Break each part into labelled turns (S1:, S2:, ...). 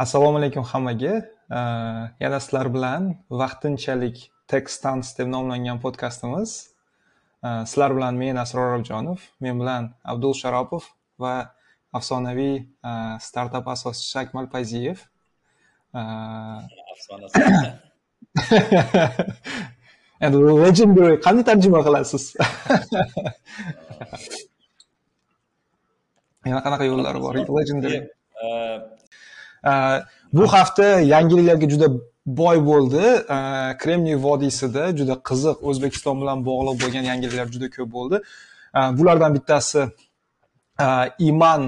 S1: assalomu alaykum hammaga. Yana sizlar bilan vaqtinchalik textans deb nomlangan podkastimiz. Sizlar bilan men asror objonov men bilan abdul sharopov va afsonaviy startap asoschisi akmal payziyev endi legendary. Qanday tarjima qilasiz? Yana qanaqa yo'llar bor? Legendary Э, bu hafta yangiliklarga juda boy bo'ldi. Э, Kremniy vodiysida juda qiziq o'zbekiston bilan bog'liq bo'lgan yangiliklar juda ko'p bo'ldi. Э, bulardan bittasi iman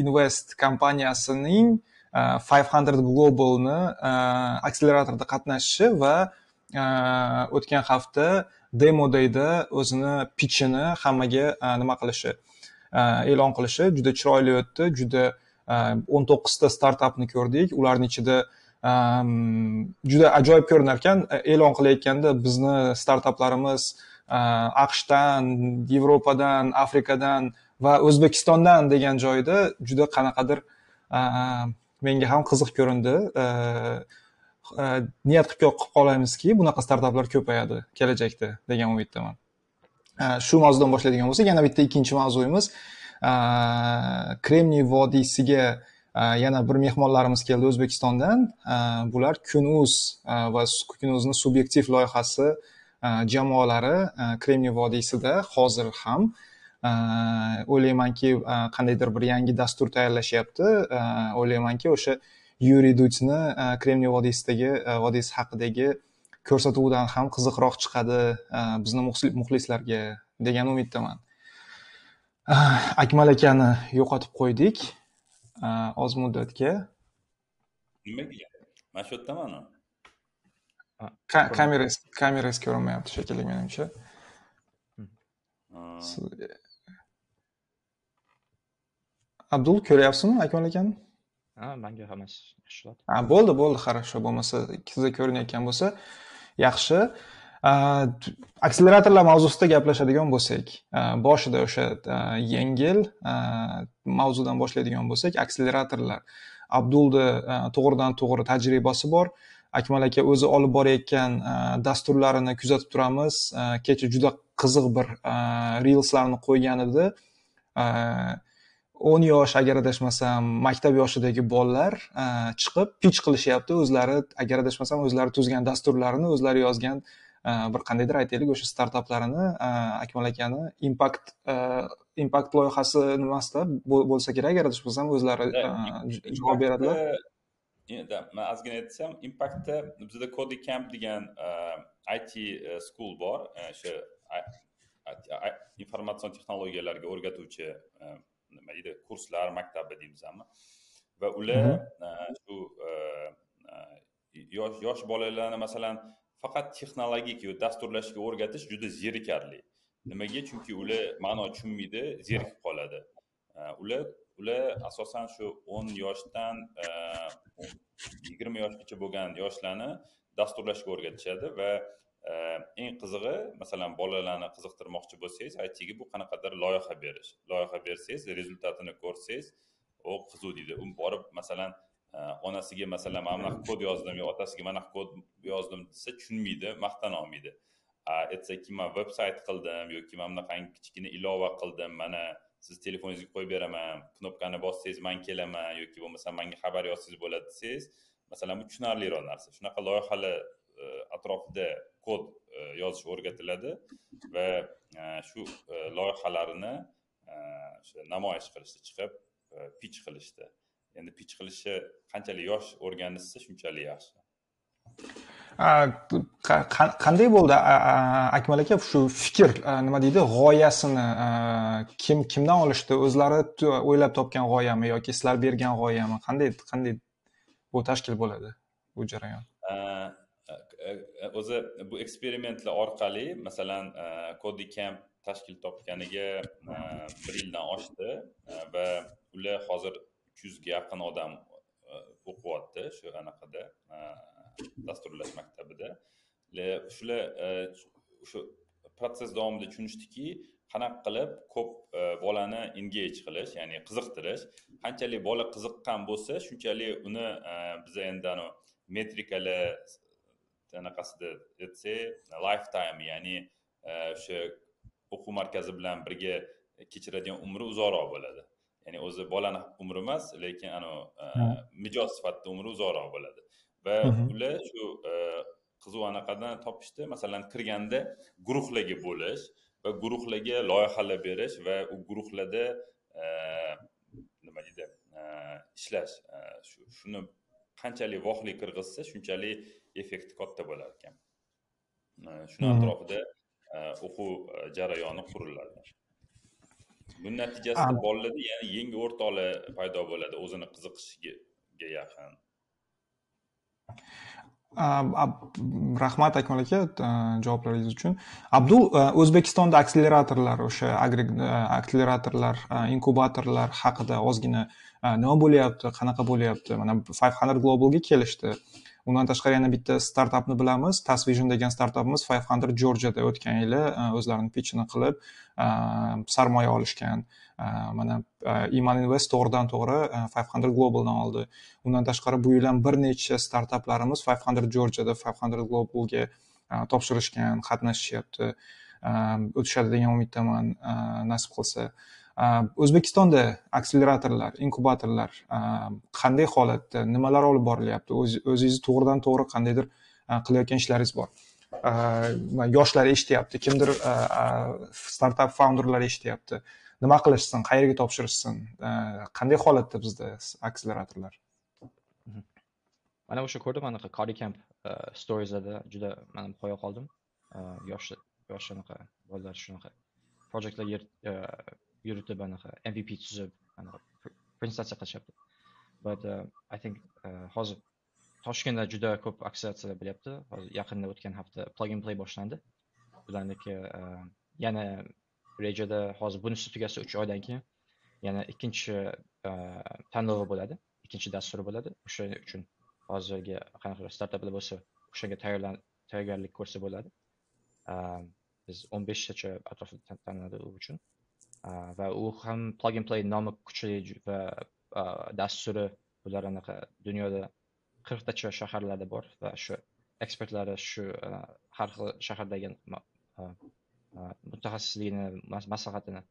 S1: invest kompaniyasining five hundred globalni akseleratorda qatnashishi va o'tgan hafta demo dayda o'zini pitchini hammaga e, nima qilishi e, e'lon qilishi juda chiroyli o'tdi. Juda o'n to'qqizta startapni ko'rdik ularni ichida juda ajoyib ko'rinar ekan э, e'lon qilayotganda bizni startaplarimiz э, aqshdan yevropadan afrikadan va o'zbekistondan degan joyda juda qanaqadir э, menga ham qiziq ko'rindi. Niyat qilib qolamizki bunaqa startaplar ko'payadi kelajakda degan umiddaman. Shu mavzudan boshlaydigan bo'lsak yana bitta ikkinchi mavzuyimiz kremniy vodiysiga yana bir mehmonlarimiz keldi o'zbekistondan. Bular kunuz va kunuzni subyektiv loyihasi jamoalari kremniy vodiysida hozir ham o'ylaymanki qandaydir bir yangi dastur tayyorlashyapti. O'ylaymanki o'sha yuriy duchni kremniy vodiysidagi vodiysi haqidagi ko'rsatuvdan ham qiziqroq chiqadi bizni muxlislarga degan umiddaman. Akmal akani yo'qotib qo'ydik. Oz muddatga.
S2: Nimaga? Mana shu yerdamanu
S1: kamerangiz kamerangiz ko'rinmayapti shekilli menimcha. Abdul ko'ryapsizmi akmal akani?
S3: Ha manga hammasi yaxshi
S1: bo'ldi bo'ldi. Хорошо bo'lmasa sizga ko'rinayotgan bo'lsa yaxshi akseleratorlar mavzusida gaplashadigan bo'lsak boshida o'sha yengil mavzudan boshlaydigan bo'lsak akseleratorlar abdulni to'g'ridan to'g'ri tajribasi bor. Akmal aka o'zi olib borayotgan dasturlarini kuzatib turamiz. Kecha juda qiziq bir reelslarni qo'ygan edi. O'n yosh agar adashmasam maktab yoshidagi bolalar chiqib pich qilishyapti. O'zlari agar adashmasam o'zlari tuzgan dasturlarini o'zlari yozgan bir qandaydir aytaylik o'sha startaplarini akmal akani impact impact loyihasi nimasida bo'lsa kerak agar adashmasam o'zlari javob beradilar.
S2: man ozgina aytsam impactda bizada coding camp degan it school bor. O'sha informatsion texnologiyalarga o'rgatuvchi nima deydi kurslar maktabi deymizmi va ular shu yosh yosh bolalarni masalan faqat texnologik dasturlashga o'rgatish juda zerikarli. Nimaga? Chunki ular ma'no tushunmaydi zerikib qoladi. Ular ular asosan shu o'n yoshdan yigirma yoshgacha bo'lgan yoshlarni dasturlashga o'rgatishadi va eng qizig'i masalan bolalarni qiziqtirmoqchi bo'lsangiz itga bu qanaqadir loyiha berish. Loyiha bersangiz rezultatini ko'rsangiz o qiziq deydi. U borib masalan Э, onasiga masalan mana bunaqa kod yozdim yo otasiga mana kod yozdim desa tushunmaydi maqtana olmaydi. Aytsaki man veb sayt qildim yoki mana bunaqangi kichkina ilova qildim. Mana siz telefoningizga qo'yib beraman knopkani bossangiz man kelaman yoki bo'lmasa manga xabar yozsangiz bo'ladi desangiz masalan bu tushunarliroq narsa. Shunaqa loyihalar e, atrofida kod e, yozish o'rgatiladi va e, shu loyihalarini o'sha namoyish qilishdi chiqib pitch qilishdi. Endi pitch qilishni qanchalik yosh o'rganishsa shunchalik yaxshi.
S1: Qanday bo'ldi? Akmal aka shu fikr nima deydi? G'oyasini kim kimdan olishdi? O'zlari o'ylab topgan g'oyami yoki sizlar bergan g'oyami? Qanday qanday bu tashkil bo'ladi bu jarayon?
S2: O'zi bu eksperimentlar orqali masalan kodi camp tashkil topganiga bir yildan oshdi va ular hozir uch yuzga yaqin odam e, o'qiyapti shu anaqada e, dasturlash maktabida. Shular o'sha e, protsess davomida tushunishdiki qanaqa qilib ko'p bolani engage qilish ya'ni qiziqtirish qanchalik bola qiziqqan bo'lsa shunchalik uni biz biza endi anavi metrikalar anaqasida aytsak lifetime ya'ni o'sha o'quv markazi bilan birga kechiradigan umri uzoqroq bo'ladi. Ya'ni o'zi bolani umri emas lekin anavi mijoz sifatida umri uzoqroq bo'ladi. Va ular shu qiziq anaqadan topishdi masalan kirganda guruhlarga bo'lish va guruhlarga loyihalar berish va u guruhlarda nima deydi ishlash shu shuni qanchalik vohli kirgizsa shunchalik effekti katta bo'lar ekan. Shuni atrofida o'quv jarayoni quriladi buni natijasida bolalarda yana yangi o'rtoqlar paydo bo'ladi o'zini qiziqishiga yaqin.
S1: Rahmat akmal aka javoblaringiz uchun. Abdul o'zbekistonda akseleratorlar o'sha akseleratorlar inkubatorlar haqida ozgina nima bo'lyapti qanaqa bo'lyapti? Mana five hundred globalga kelishdi undan tashqari yana bitta startapni bilamiz. Tasvision degan startapimiz five hundred georgiada o'tgan yili e, o'zlarini pitchini qilib e, sarmoya olishgan e, mana iman invest to'g'ridan to'g'ri five hundred globaldan oldi. Undan tashqari bu yil ham bir necha startaplarimiz five hundred georgiada five hundred globalga topshirishgan qatnashishyapti. O'tishadi degan umiddaman nasib qilsa. O'zbekistonda akseleratorlar inkubatorlar qanday holatda nimalar olib borilyapti? O'zingizni to'g'ridan to'g'ri qandaydir qilayotgan ishlaringiz bor. Yoshlar eshityapti kimdir startap founderlar eshityapti. Nima qilishsin qayerga topshirishsin? Qanday holatda bizda akseleratorlar?
S3: Mana o'sha ko'rdim anaqa camp storieslarda juda man qo'ya qoldim. Yosh yosh anaqa bolalar shunaqa projektlar yuritib anaqa mvp tuzib anaqa prezentatsiya qilishyapti. But uh, i think uh, hozir toshkentda juda ko'p akseleratsiyalar bo'lyapti. Hozir yaqinda o'tgan hafta plug and play boshlandi. Ularniki uh, yana rejada hozir bunisi tugasa uch oydan keyin yana ikkinchi uh, tanlovi bo'ladi. Ikkinchi dasturi bo'ladi. O'sha uchun hozirgi qanaqa startaplar bo'lsa o'shanga tayyorgarlik ko'rsa bo'ladi. Uh, biz o'n beshtacha atrofida tanladi u uchun. Va u ham plug and play nomi kuchli va э, dasturi bular anaqa dunyoda qirqtacha shaharlarda bor va shu ekspertlari shu e, har xil shahardagi e, e, mutaxassisligini maslahatini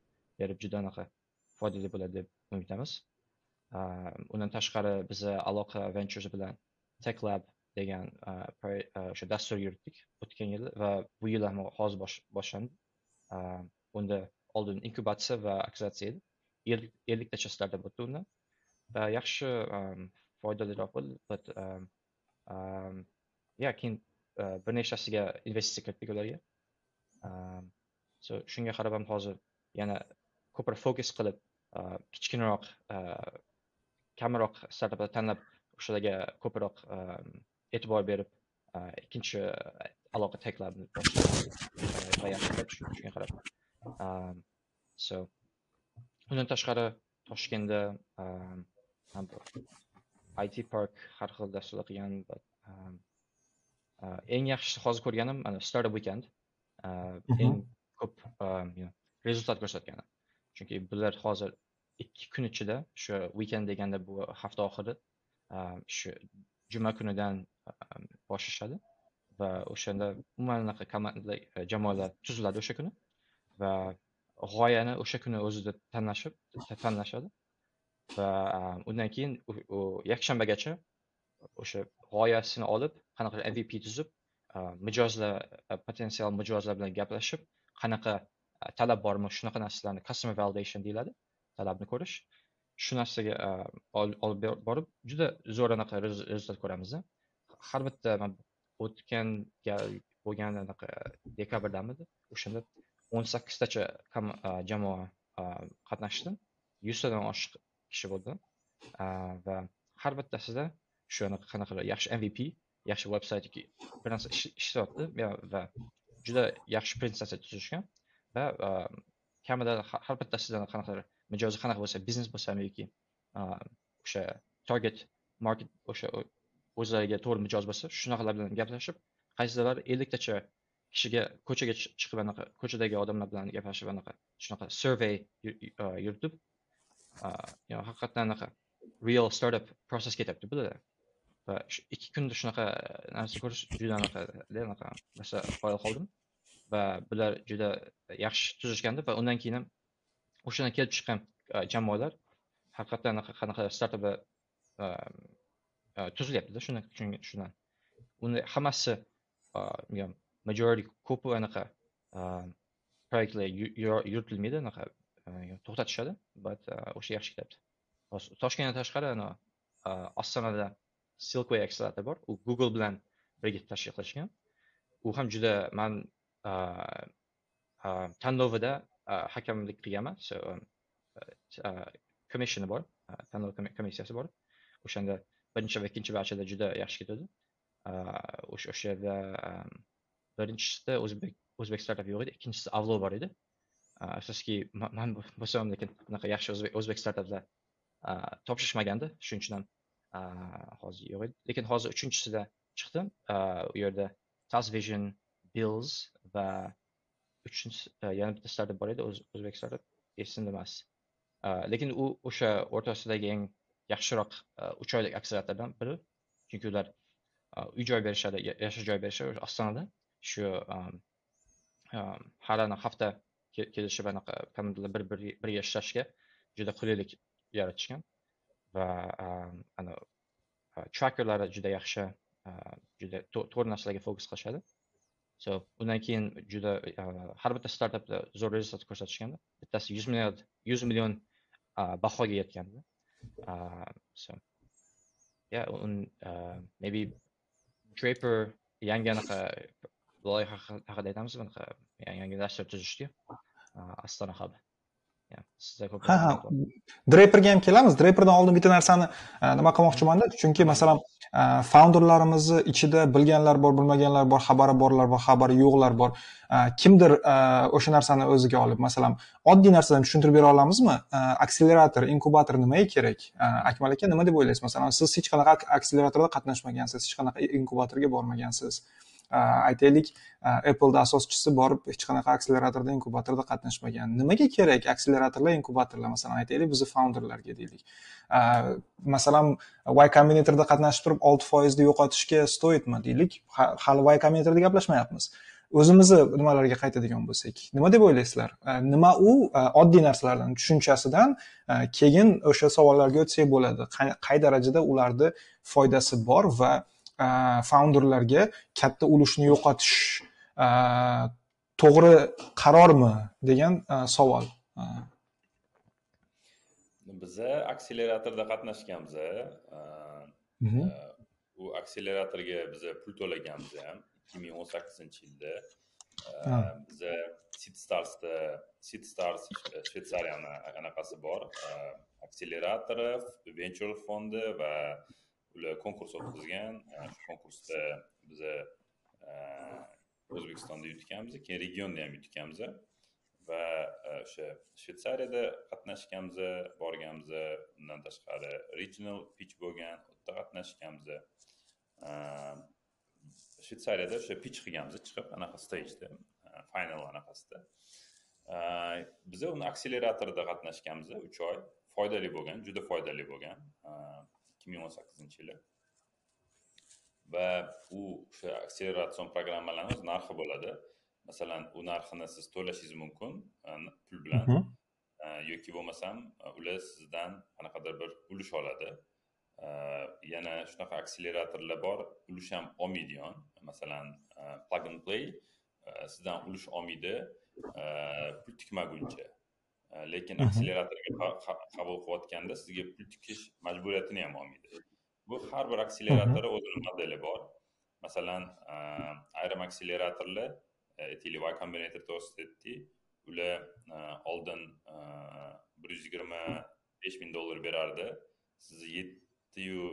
S3: berib juda anaqa foydali bo'ladi deb umidamiz. Undan tashqari biza aloqa ventures bilan tech lab degan o'sha dastur yuritdik o'tgan yil va bu yil ham hozir boshlandi unda oldin inkubatsiya va akseleratsiya edi ellikta startap bo'ldi undan va yaxshi ehm, foydaliroq bo'ldi. Ehm, ehm, ya keyin e, bir nechtasiga investitsiya kiritdik ularga. So shunga qarab ham hozir yana ko'proq fokus qilib e, kichkinaroq e, kamroq startaplar tanlab o'shalarga ko'proq e'tibor berib ikkinchi aloqa teklabni shunga qarab. So undan tashqari toshkentda um, it park har xil dasturlar qilgan um, uh, eng yaxshisi hozir ko'rganim mana startup weekend uh, eng ko'p rezultat ko'rsatgan chunki bular hozir ikki kun ichida shu weekend deganda bu hafta oxiri shu juma kunidan boshlashadi va o'shanda umuman anaqa jamoalar tuziladi o'sha kuni va g'oyani o'sha kuni o'zida tanlashib tanlashadi. Va undan keyin u yakshanbagacha o'sha g'oyasini olib qanaqa mvp tuzib mijozlar potensial mijozlar bilan gaplashib qanaqa talab bormi shunaqa narsalarni customer validation deyiladi talabni ko'rish. Shu narsaga olib borib juda zo'r anaqa rezultat ko'ramiz har bitta o'tgan gal bo'lgan anaqa dekabrdamidi o'shanda o'n sakkiztacha jamoa qatnashdi. Yuztadan oshiq kishi bo'ldi. Va har bittasida shu qanaqa yaxshi mvp yaxshi veb bir narsa ishlayapti va juda yaxshi prezentatsiya tuzishgan va kamida har bittasida qanaqa mijozi qanaqa bo'lsa biznes bo'lsami yoki o'sha target market o'sha o'zlariga to'g'ri mijoz bo'lsa shunaqalar bilan gaplashib qaysidir elliktacha kishiga ko'chaga chiqib anaqa ko'chadagi odamlar bilan gaplashib anaqa shunaqa survey uh, yuritib uh, haqiqatdan anaqa real startup process ketyapti bularda va shu ikki kunda shunaqa uh, narsa ko'rish juda anaqa anaqa narsa qoyil qoldim. Va bular juda yaxshi tuzishgandi va undan keyin ham o'shandan kelib chiqqan jamoalar haqiqatdan anaqa qanaqa startup um, tuzilyaptida shundan shundan. Uni hammasi majority ko'pi anaqa uh, proyektlar yuritilmaydi anaqa uh, to'xtatishadi but uh, o'sha yaxshi kelyapti Hozir toshkentdan tashqari ana ostonada silkway akselerator bor. U google bilan birga tashkil qilishgan u ham juda man tanlovida hakamlik qilganman so um, bor tanlov komissiyasi bor. O'shanda birinchi va ikkinchi batchda juda yaxshi ketadi. O'sha o'sha yerda um, birinchisida o'zbek o'zbek startup yo'q edi ikkinchisi avlo bor edi Uh, afsuski ma- man bu- bo'lsam bunaqa yaxshi o'zbek o'zbek startaplar topshirishmagandi shuning uchun ham hozir yo'q edi lekin hozir uchinchisida chiqdim u yerda tas vision bills va uchinchisi yana bitta startup bor edi o'zbek startup esimda emas lekin u o'sha o'rtasidagi eng yaxshiroq uch oylik akseleratordan biri. Chunki ular uy joy berishadi yashash joy berishadi o'sha ostonada shu um, um har anaqa hafta kelishib anaqa komandalar bir birga ishlashga juda qulaylik yaratishgan va um, ana uh, trackerlari juda yaxshi uh, juda to'g'ri narsalarga fokus qilishadi. So undan keyin juda uh, har bitta startapda zo'r rezultat ko'rsatishganda bittasi yuz milliard yuz million bahoga yetgandi so yeah un maybe Draper yangi anaqa loyiha haqi- haqida aytamiz anaqa yangi dastur tuzishdi Astana Hub. Yeah, sizda ko'p
S1: ha ha. Draperga ham kelamiz. Draperdan oldin bitta narsani nima qilmoqchimanda chunki masalan founderlarimizni ichida bilganlar bor bilmaganlar bor xabari borlar bor xabari yo'qlar bor. Kimdir o'sha narsani o'ziga olib masalan oddiy narsadan tushuntirib bera olamizmi? Akselerator inkubator nimaga kerak? Akmal aka nima deb o'ylaysiz? Masalan siz hech qanaqa ak- akseleratorda qatnashmagansiz hech qanaqa inkubatorga bormagansiz aytaylik appleni asoschisi borib hech qanaqa akseleratorda inkubatorda qatnashmagan. Nimaga kerak akseleratorlar inkubatorlar? Masalan aytaylik bizni founderlarga deylik. Masalan y combinatorda qatnashib turib olti foizni yo'qotishga stoyitmi deylik? Hali y combinatorda gaplashmayapmiz. O'zimizni nimalarga qaytadigan bo'lsak? Nima deb o'ylaysizlar? Nima u? Oddiy narsalardan tushunchasidan keyin o'sha savollarga o'tsak bo'ladi. Qay darajada ularni foydasi bor va e, founderlarga katta ulushni yo'qotish e, to'g'ri qarormi degan e, savol. E,
S2: biza akseleratorda qatnashganmiz
S1: mhm.
S2: u akseleratorga biza pul to'laganmiz ham ikki ming o'n sakkizinchi yilda.
S1: Ha.
S2: biza sitstarsda sitstars shvetsariyani anaqasi bor? Akseleratori venture fondi va ular konkurs o'tkazgan. E, shu konkursda biza e, o'zbekistonda yutganmiz keyin regionda ham yutganmiz. Va e, o'sha shvetsariyada qatnashganmiz borganmiz undan tashqari regional pitch bo'lgan u yerda qatnashganmiz shvetsariyada o'sha pitch qilganmiz chiqib anaqa stageda final anaqasida. Biza uni akseleratorida qatnashganmiz uch oy. Foydali bo'lgan juda foydali bo'lgan. Ikki ming o'n sakkizinchi yili va u o'sha akselerasion programmalarni o'z narxi bo'ladi masalan u narxini siz to'lashingiz mumkin pul bilan
S1: Mhm.
S2: Eh, yoki bo'lmasam eh, ular sizdan qanaqadir bir ulush oladi yana shunaqa akseleratorlar bor ulush ham olmaydi yon masalan plug and play sizdan ulush olmaydi pul tikmaguncha lekin
S1: Mhm.
S2: akseleratorga qa- qa- qabul qilayotganda sizga pul tikish majburiyatini ham olmaydi. Bu har bir akseleratori o'zini modeli bor. Masalan ayrim akseleratorlar aytaylik y combinator to'g'risida aytdik ular oldin bir yuz yigirma besh ming dollar berardi. Sizni yettiyu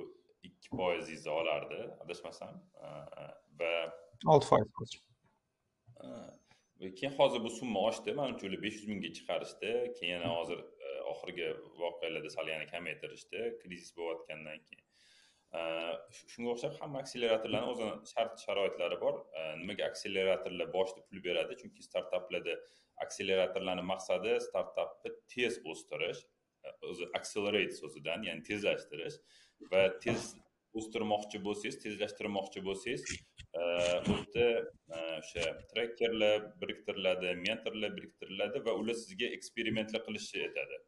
S2: ikki foizingizni olardi adashmasam va
S1: olti foiz
S2: keyin hozir bu summa oshdi. Manimcha ular besh yuz mingga chiqarishdi. Keyin yana hozir e, oxirgi voqealarda sal yana kamaytirishdi. Krizis bo'layotgandan keyin. E, shunga o'xshab hamma akseleratorlarni o'zini shart sharoitlari bor. E, nimaga akseleratorlar boshida pul beradi? Chunki startaplarda akseleratorlarni maqsadi startapni tez o'stirish o'zi accelerate so'zidan ya'ni tezlashtirish. Va tez o'stirmoqchi bo'lsangiz tezlashtirmoqchi bo'lsangiz u e, o'sha trekkerlar biriktiriladi mentorlar biriktiriladi va ular sizga eksperimentlar qilishni aytadi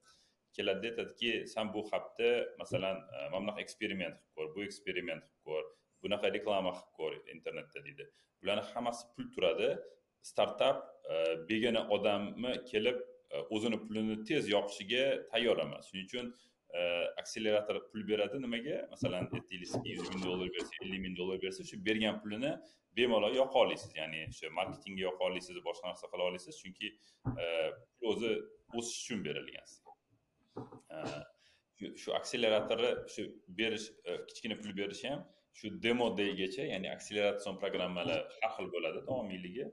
S2: keladida aytadiki san bu hafta masalan e, mana bunaqa eksperiment qilib ko'r bu eksperiment qilib ko'r bunaqa reklama qilib ko'r internetda deydi. Bularni hammasi pul turadi. Startap e, begona odamni kelib o'zini pulini tez yopishiga tayyor emas. Shuning uchun akselerator pul beradi nimaga? Masalan aytaylik yuz ming dollar bersa ellik ming dollar bersa shu bergan pulini bemalol yoqa olasiz ya'ni o'sha marketingga yoqa olasiz boshqa narsa qila olasiz chunki pul o'zi o'sish uchun berilgan sizga. Shu akseleratorni shu berish kichkina pul berish ham shu demo daygacha ya'ni akseleratsiyon programmalar har xil bo'ladi davomiyligi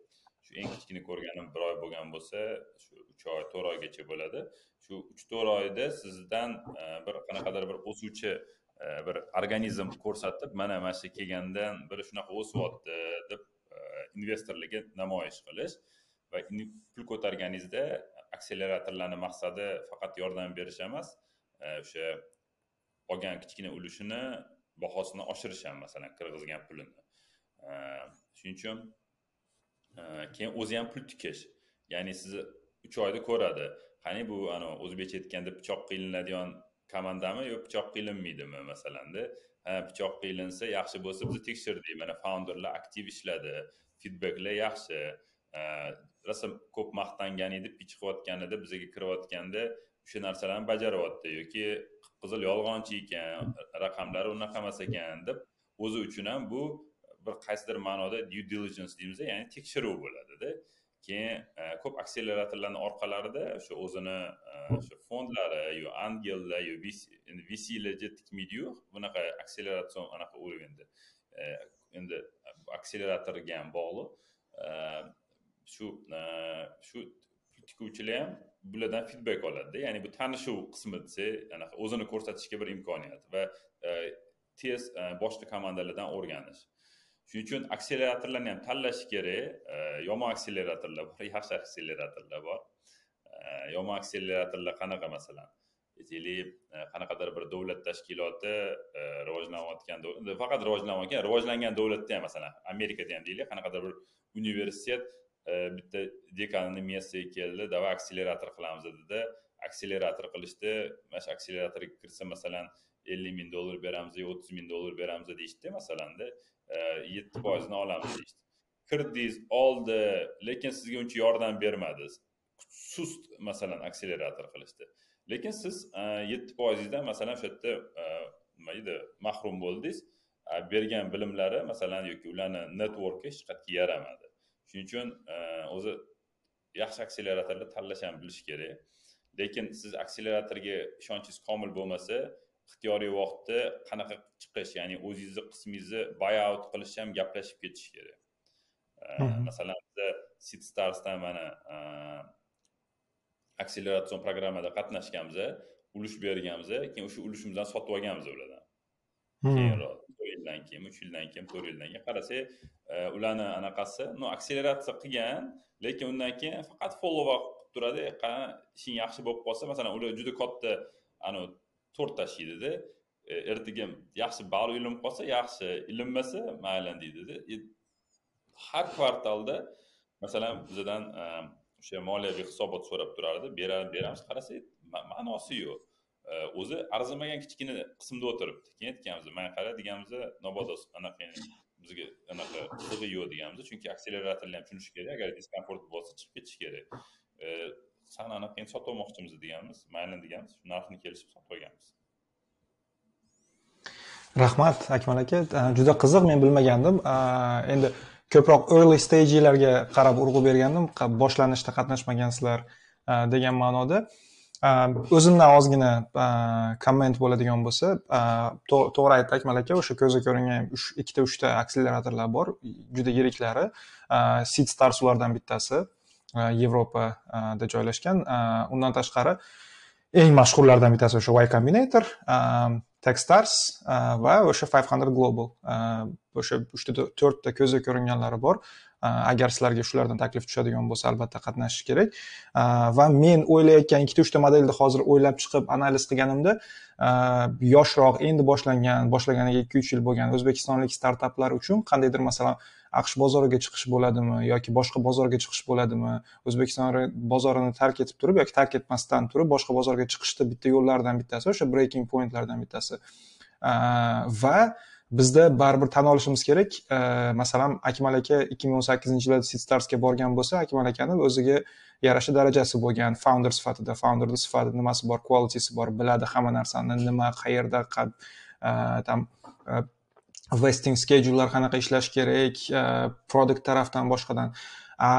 S2: shu eng kichkina ko'rganim bir oy bo'lgan bo'lsa shu uch oy to'rt oygacha bo'ladi. Shu uch to'rt oyda sizdan e, bir qanaqadir bir o'suvchi e, bir organizm ko'rsatib mana mana shu kelgandan biri shunaqa o'syapti deb e, investorlarga namoyish qilish va pul ko'targaningizda akseleratorlarni maqsadi faqat yordam berish emas o'sha olgan kichkina ulushini bahosini oshirish ham masalan kirgizgan pulini. Shuning uchun keyin o'zi ham pul tikish. Ya'ni sizni uch oyda ko'radi. Qani bu anavi o'zbekcha aytganda pichoq qilinadigan komandami yo pichoq qilinmaydimi masalanda? Ha pichoq qilinsa yaxshi bo'lsa biz tekshirdik. Mana founderlar aktiv ishladi feedbacklar yaxshi. Rosa ko'p maqtangan edi pich qilayotganida bizga kirayotganda o'sha narsalarni bajaryapti yoki qizil yolg'onchi ekan raqamlari unaqa emas ekan deb o'zi uchun ham bu bir qaysidir ma'noda due diligence deymiz ya'ni tekshiruv bo'ladida. Keyin e, ko'p akseleratorlarni orqalarida o'sha o'zini e, o'sha fondlari yo angellar yo vclar vclarga tikmaydiyu bunaqa akseleratsion anaqa уровеньda e, endi akseleratorga ham bog'liq. Shu shu tikuvchilar ham bulardan feedback oladida. Ya'ni bu tanishuv qismi desak anaqa o'zini ko'rsatishga bir imkoniyat va tez boshqa komandalardan o'rganish. Shuning uchun akseleratorlarni ham tanlash kerak. Yomon akseleratorlar bor yaxshi akseleratorlar bor. Yomon akseleratorlar qanaqa masalan? Aytaylik e, qanaqadir bir davlat tashkiloti e, rivojlanayotgan faqat rivojlanayotgan rivojlangan davlatda ham masalan amerikada ham deylik qanaqadir bir universitet e, bitta dekanini miyasiga keldi давай akselerator qilamiz dedida akselerator qilishdi. Mana shu akseleratorga kirsa masalan ellik ming dollar beramiz yo o'ttiz ming dollar beramiz deyishdida masalanda Eh, yetti foizini olamiz deyishdi. Kirdingiz oldi lekin sizga uncha yordam bermadi. Sust masalan akselerator qilishdi. Lekin siz eh, yetti foizingizdan masalan o'sha yerda eh, nima deydi mahrum bo'ldingiz. Bergan bilimlari masalan yoki ularni networki hech qayerga yaramadi. Shuning uchun o'zi yaxshi akseleratorlar tanlash ham bilish kerak. Lekin siz akseleratorga ishonchingiz komil bo'lmasa ixtiyoriy vaqtda qanaqa chiqish ya'ni o'zingizni qismingizni buyout qilish ham gaplashib ketish kerak. Masalan biza seed starsdan mana akseleratsiyon programmada qatnashganmiz ulush berganmiz keyin o'sha ulushimizdan sotib olganmiz ulardan. Keyinroq to'rt yildan keyin uch yildan keyin to'rt yildan keyin qarasak ularni anaqasi ну akseleratsiya qilgan lekin undan keyin faqat follow up qilib turadi. Ishing yaxshi bo'lib qolsa masalan ular juda katta anavi to'rt tashlaydida e, ertaga yaxshi ball ilinib qolsa yaxshi ilinmasa mayli deydida e, har kvartalda masalan bizdan e, o'sha moliyaviy hisobot so'rab turardi. Beramiz qarasak ma'nosi yo'q. E, o'zi arzimagan kichkina qismda o'tiribdi. Keyin aytganmiz mana qara deganimizda mabodo anaqa bizga anaqa qizig'i yo'q deganmiz chunki akseleratorni ham tushunish kerak agar diskomfort bo'lsa chiqib ketish kerak. San anaqa endi sotib olmoqchimiz deganmiz mayli deganmiz shu narxni kelishib sotib olganmiz
S1: rahmat akmal aka. Juda qiziq men bilmagandim. Endi ko'proq early stagelarga qarab urg'u bergandim. Boshlanishda qatnashmagansizlar degan ma'noda. O'zimdan ozgina komment bo'ladigan bo'lsa to'g'ri aytdi akmal aka o'sha ko'zga ko'ringan ikkita uchta akseleratorlar bor juda yiriklari seed stars ulardan bittasi. Э, yevropada э, joylashgan. Э, Undan tashqari eng mashhurlardan bittasi o'sha y combinator techstars va o'sha 500 global. O'sha uchta to'rtta ko'zga ko'ringanlari bor. Agar sizlarga shulardan taklif tushadigan bo'lsa albatta qatnashish kerak. Va men o'ylayotgan ikkita uchta modelni hozir o'ylab chiqib analiz qilganimda e, yoshroq endi boshlangan boshlaganiga ikki uch yil bo'lgan o'zbekistonlik startaplar uchun qandaydir masalan aqsh bozoriga chiqish bo'ladimi yoki boshqa bozorga chiqish bo'ladimi o'zbekiston bozorini tark etib turib yoki tark etmasdan turib boshqa bozorga chiqishni bitta yo'llaridan bittasi o'sha breaking pointlardan bittasi. Va bizda baribir tan olishimiz kerak. Masalan akmal aka ikki ming o'n sakkizinchi yilda sitstarsga borgan bo'lsa akmal akani o'ziga yarasha darajasi bo'lgan. Founder sifatida founderni sifati nimasi bor qualitisi bor biladi hamma narsani nima qayerda там vesting schedulelar qanaqa ishlash kerak e, produkt tarafdan boshqadan. E,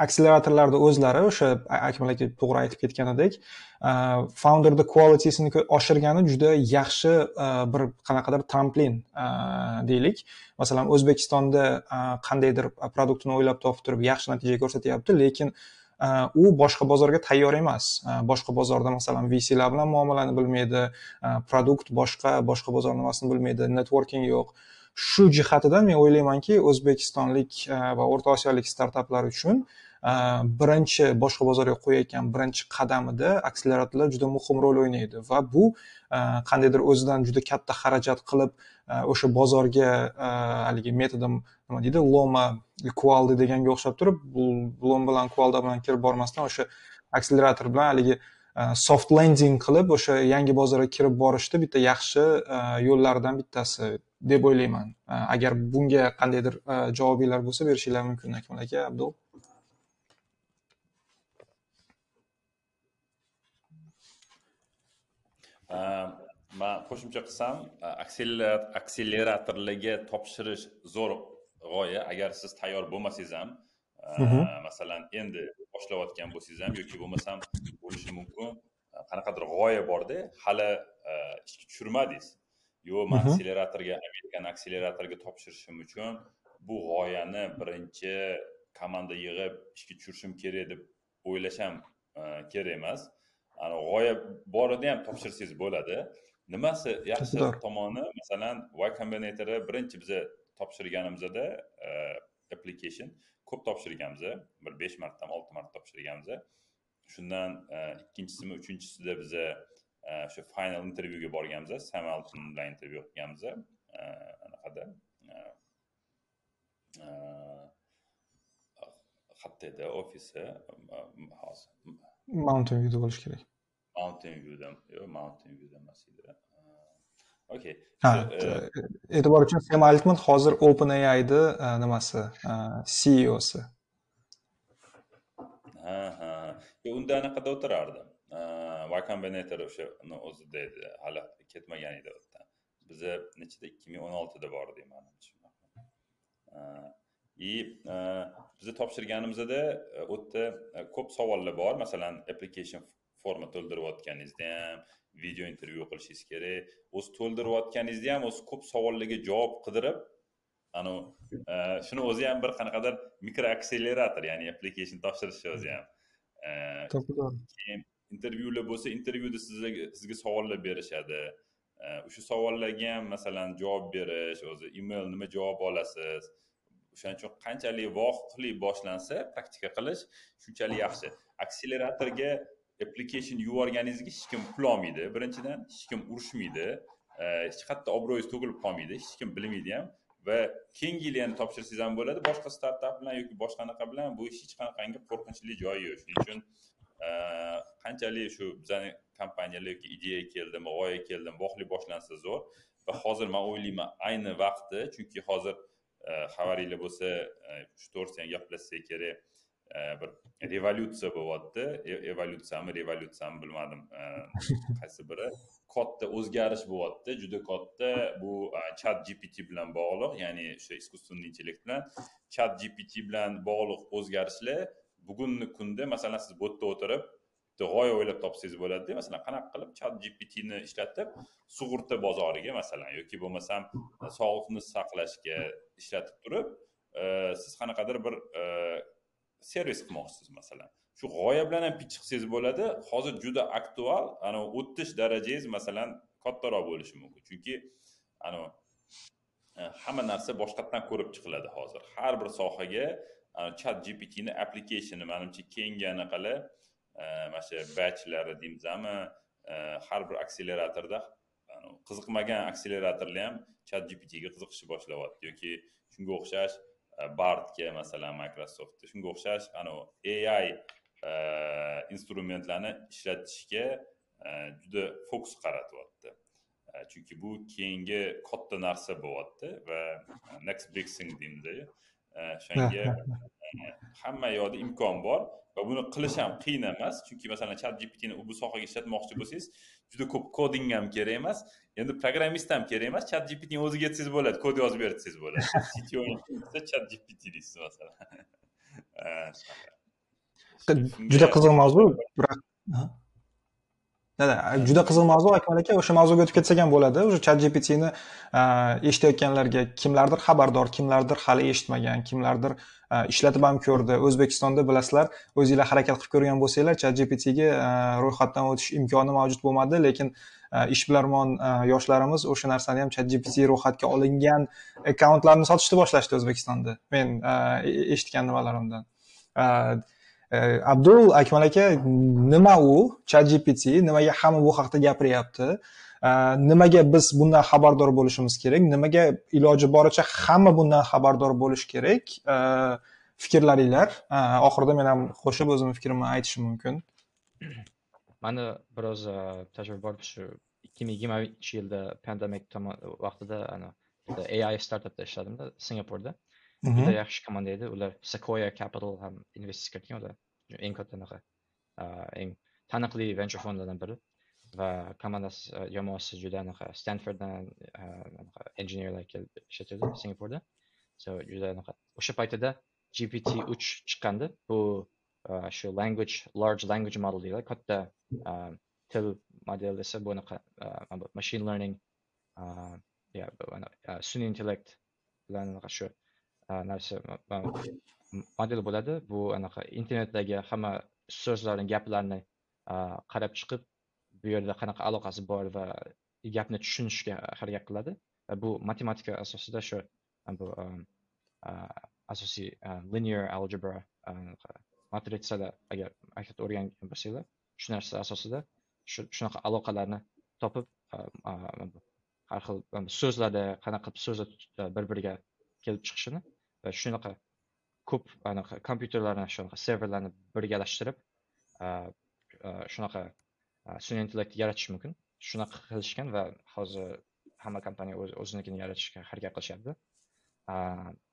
S1: Akseleratorlarni o'zlari o'sha akmal aka to'g'ri aytib ketganidek e, founderni qualitysini oshirgani juda yaxshi bir qanaqadir tramplin deylik. Masalan o'zbekistonda qandaydir produktini o'ylab topib turib yaxshi natija ko'rsatyapti lekin u boshqa bozorga tayyor emas boshqa bozorda masalan vclar bilan muomalani bilmaydi. Produkt boshqa boshqa bozor nimasini bilmaydi. Networking yo'q. Shu jihatidan men o'ylaymanki o'zbekistonlik э, va o'rta osiyolik startaplar uchun Э, birinchi boshqa bozorga qo'yayotgan birinchi qadamida akseleratorlar juda muhim rol o'ynaydi va bu e, qandaydir o'zidan juda katta xarajat qilib e, o'sha bozorga e, haligi metodim nima deydi loma kualdi deganga o'xshab turib lom bilan kualda bilan kirib bormasdan o'sha akselerator bilan haligi soft landing qilib o'sha yangi bozorga kirib borishni bitta yaxshi yo'llaridan bittasi deb o'ylayman. Agar bunga qandaydir javobinglar bo'lsa berishinglar mumkin akmal aka abdul.
S2: Man qo'shimcha qilsam akseleratorlarga topshirish zo'r g'oya. Agar siz tayyor bo'lmasangiz ham masalan endi boshlayotgan bo'lsangiz ham yoki bo'lmasam bo'lishi mumkin. Qanaqadir g'oya borda hali ishga tushirmadingiz. Yo'q man akseleratorga amerikani akseleratoriga topshirishim uchun bu g'oyani birinchi komanda yig'ib ishga tushirishim kerak deb o'ylash ham kerak emas g'oya borida ham topshirsangiz bo'ladi. Nimasi yaxshi tomoni? Masalan y kombinatori birinchi biza topshirganimizda application ko'p topshirganmiz. Bir besh martami olti marta topshirganmiz. Shundan ikkinchisimi uchinchisida biza o'sha final intervyuga borganmiz. Sam alton bilan intervyu qilganmiz anaqada qayerda edi ofisi hozir
S1: mountain viewda bo'lishi kerak
S2: mountain viewda yo'q mountain viewda emas edi okey
S1: ha e'tibor uchun sam altman hozir open aini nimasi ceosi
S2: ha ha. Unda anaqada o'tirardi y kombinator o'shani o'zida edi hali ketmagan edi u yerdan biza nechida ikki ming o'n oltida bordik manimcha и biza topshirganimizda u yerda ko'p savollar bor. Masalan application forma to'ldirayotganingizda ham video intervyu qilishingiz kerak. O'zi to'ldirayotganingizda ham o'zi ko'p savollarga javob qidirib anavi shuni o'zi ham bir qanaqadir mikro akselerator ya'ni application topshirishni o'zi ham. Keyin intervyular bo'lsa intervyuda sizga sizga savollar berishadi. O'sha savollarga ham masalan javob berish o'zi email nima javob olasiz o'shaning uchun qanchalik voqifli boshlansa praktika qilish shunchalik yaxshi. Akseleratorga application yuborganingizga hech kim pul olmaydi. Birinchidan hech kim urushmaydi. Hech qayerda obro'yingiz to'kilib qolmaydi. Hech kim bilmaydi ham. Va keyingi yil yana topshirsangiz ham bo'ladi. Boshqa startap bilan yoki boshqa anaqa bilan bu hech qanaqangi qo'rqinchli joyi yo'q. Shuning uchun qanchalik shu bizani kompaniyalar yoki ideya keldimi g'oya keldimi voqli boshlansa zo'r. Va hozir man o'ylayman ayni vaqti chunki hozir Э, xabaringlar bo'lsa e, shu to'g'risida ham gaplashsak kerak. E, bir revolyutsiya bo'lyapti. E, evolyutsiyami revolyutsiyami bilmadim. Qaysi biri? Katta o'zgarish bo'lyapti. Juda katta. Bu chat gpt bilan bog'liq ya'ni o'sha искусственный intellekt bilan chat gpt bilan bog'liq o'zgarishlar bugungi kunda masalan siz bu yerda o'tirib g'oya o'ylab topsangiz bo'ladida masalan qanaqa qilib chat gptni ishlatib sug'urta bozoriga masalan yoki bo'lmasam e, sog'liqni saqlashga ishlatib turib e, siz qanaqadir bir e, servis qilmoqchisiz masalan. Shu g'oya bilan ham pitch qilsangiz bo'ladi hozir juda aktual anavi o'tish darajangiz masalan kattaroq bo'lishi mumkin. Chunki anavi hamma narsa boshqatdan ko'rib chiqiladi hozir. Har bir sohaga chat gptni applikationi manimcha keyingi anaqalar mana shu batchlari deymizmi har bir akseleratorda qiziqmagan akseleratorlar ham chat gptga qiziqishni boshlayapti yoki shunga o'xshash e, bardga masalan microsoft shunga o'xshash anavi ai e, instrumentlarni ishlatishga e, juda fokus qaratyapti. Chunki bu keyingi katta narsa bo'lyapti va next big thing deymiz o'shanga hamma yoqda imkon bor va buni qilish ham qiyin emas. Chunki masalan chat gptni bu sohaga ishlatmoqchi bo'lsangiz juda ko'p koding ham kerak emas. Endi programmist ham kerak emas. Chat gptni o'ziga aytsangiz bo'ladi kod yozib ber desangiz bo'ladi. Chat gpt deysiz masalan.
S1: Juda qiziq mavzu biroq juda qiziq mavzu akmal aka o'sha mavzuga o'tib ketsak ham bo'ladi. O'sha chat gptni eshitayotganlarga kimlardir xabardor kimlardir hali eshitmagan kimlardir Э, ishlatib ham ko'rdi. O'zbekistonda bilasizlar o'zinglar harakat qilib ko'rgan bo'lsanglar chat gptga e, ro'yxatdan o'tish imkoni mavjud bo'lmadi. Lekin e, ishbilarmon e, yoshlarimiz o'sha narsani ham chat gpt ro'yxatga olingan akkauntlarni sotishni boshlashdi o'zbekistonda. Men eshitgan nimalarimdan. Abdul akmal aka nima u? Chat gpt nimaga hamma bu haqida gapiryapti? Nimaga biz bundan xabardor bo'lishimiz kerak? Nimaga iloji boricha hamma bundan xabardor bo'lishi kerak? Fikrlaringlar. Oxirida men ham qo'shib o'zimni fikrimni aytishim mumkin.
S3: Mani biroz tajriba bor shu ikki ming yigirmanchi yilda pandemik vaqtida ai startapda ishladimda singapurda. Juda yaxshi komanda edi. Ular sequoia capital ham investitsiya kiritgan ular eng katta anaqa eng taniqli venture fondlardan biri va komandasi e, jamoasi juda anaqa stanforddan e, anaqa injenerlar kelib ishlatadi singapurda. So juda anaqa o'sha paytida gpt uch chiqqandi. Bu e, shu language large language model deyiladi. Katta til modeli desa bu anaqa machine learning sun'iy intellekt bilan anaqa shu narsa model bo'ladi. Bu anaqa internetdagi hamma so'zlarni gaplarni qarab chiqib bu yerda qanaqa aloqasi bor va gapni tushunishga harakat qiladi. Va bu matematika asosida shu bu asosiy linear algebra matritsada agar maktabda o'rgangan bo'lsanglar shu narsa asosida shunaqa aloqalarni topib har xil so'zlarda qanaqa qilib so'zlar bir biriga kelib chiqishini va shunaqa ko'p anaqa kompyuterlarni shunaqa serverlarni birgalashtirib shunaqa sun'iy intellektni yaratish mumkin. Shunaqa qilishgan va hozir hamma kompaniya o'zinikini yaratishga harakat qilishyapti.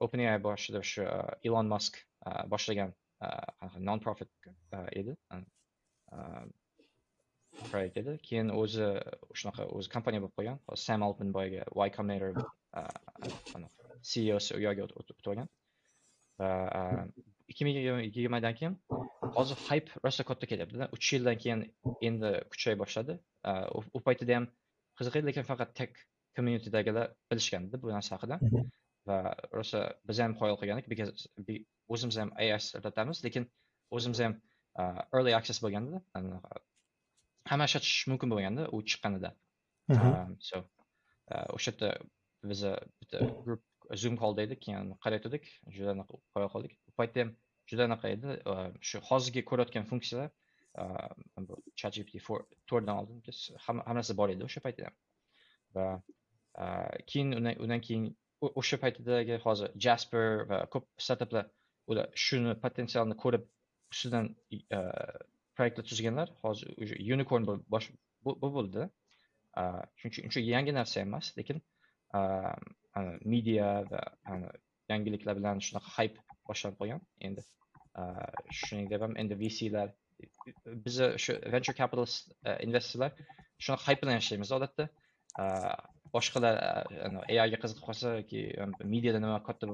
S3: Openai boshida shu ilon mask boshlagan non profit edi. Proyekt edi. Keyin o'zi shunaqa o'zi kompaniya bo'lib qolgan. Sam altman boyagi y combinator ceosi u yoqga o'tib olgan va ikki ming yigirmadan keyin hozir hype rosa katta kelyaptida uch yildan keyin endi kuchaya boshladi. U paytida ham qiziq edi lekin faqat tech communitydagilar bilishgandi bu narsa haqida. Va rosa biz ham qoyil qilgandik o'zimiz ham ai ishlatamiz lekin o'zimiz ham early access bo'lganda hamma ishlatish mumkin bo'lganda u chiqqanida so o'sha yerda biza bitta grup zoom call edik keyin qarayotgandik juda anaqa qo'ya qoldik. U paytda ham juda anaqa edi. Shu hozirgi ko'rayotgan funksiyalar bu chat gpt to'rtdan oldin hamma narsa bor edi o'sha paytda ham. Va keyin undan keyin o'sha paytdagi hozir jasper va ko'p startaplar ular shuni potensialni ko'rib ustidan proyektlar tuzganlar hozir unicorn bo'ldi. Chunki uncha yangi narsa emas lekin media va yangiliklar bilan shunaqa hype boshlanib qolgan. Endi shuningdek ham endi vclar biza shu venture capitalist investorlar shunaqa hype bilan yashaymiz odatda. Boshqalar aiga qiziqib qolsa yoki mediada nima katta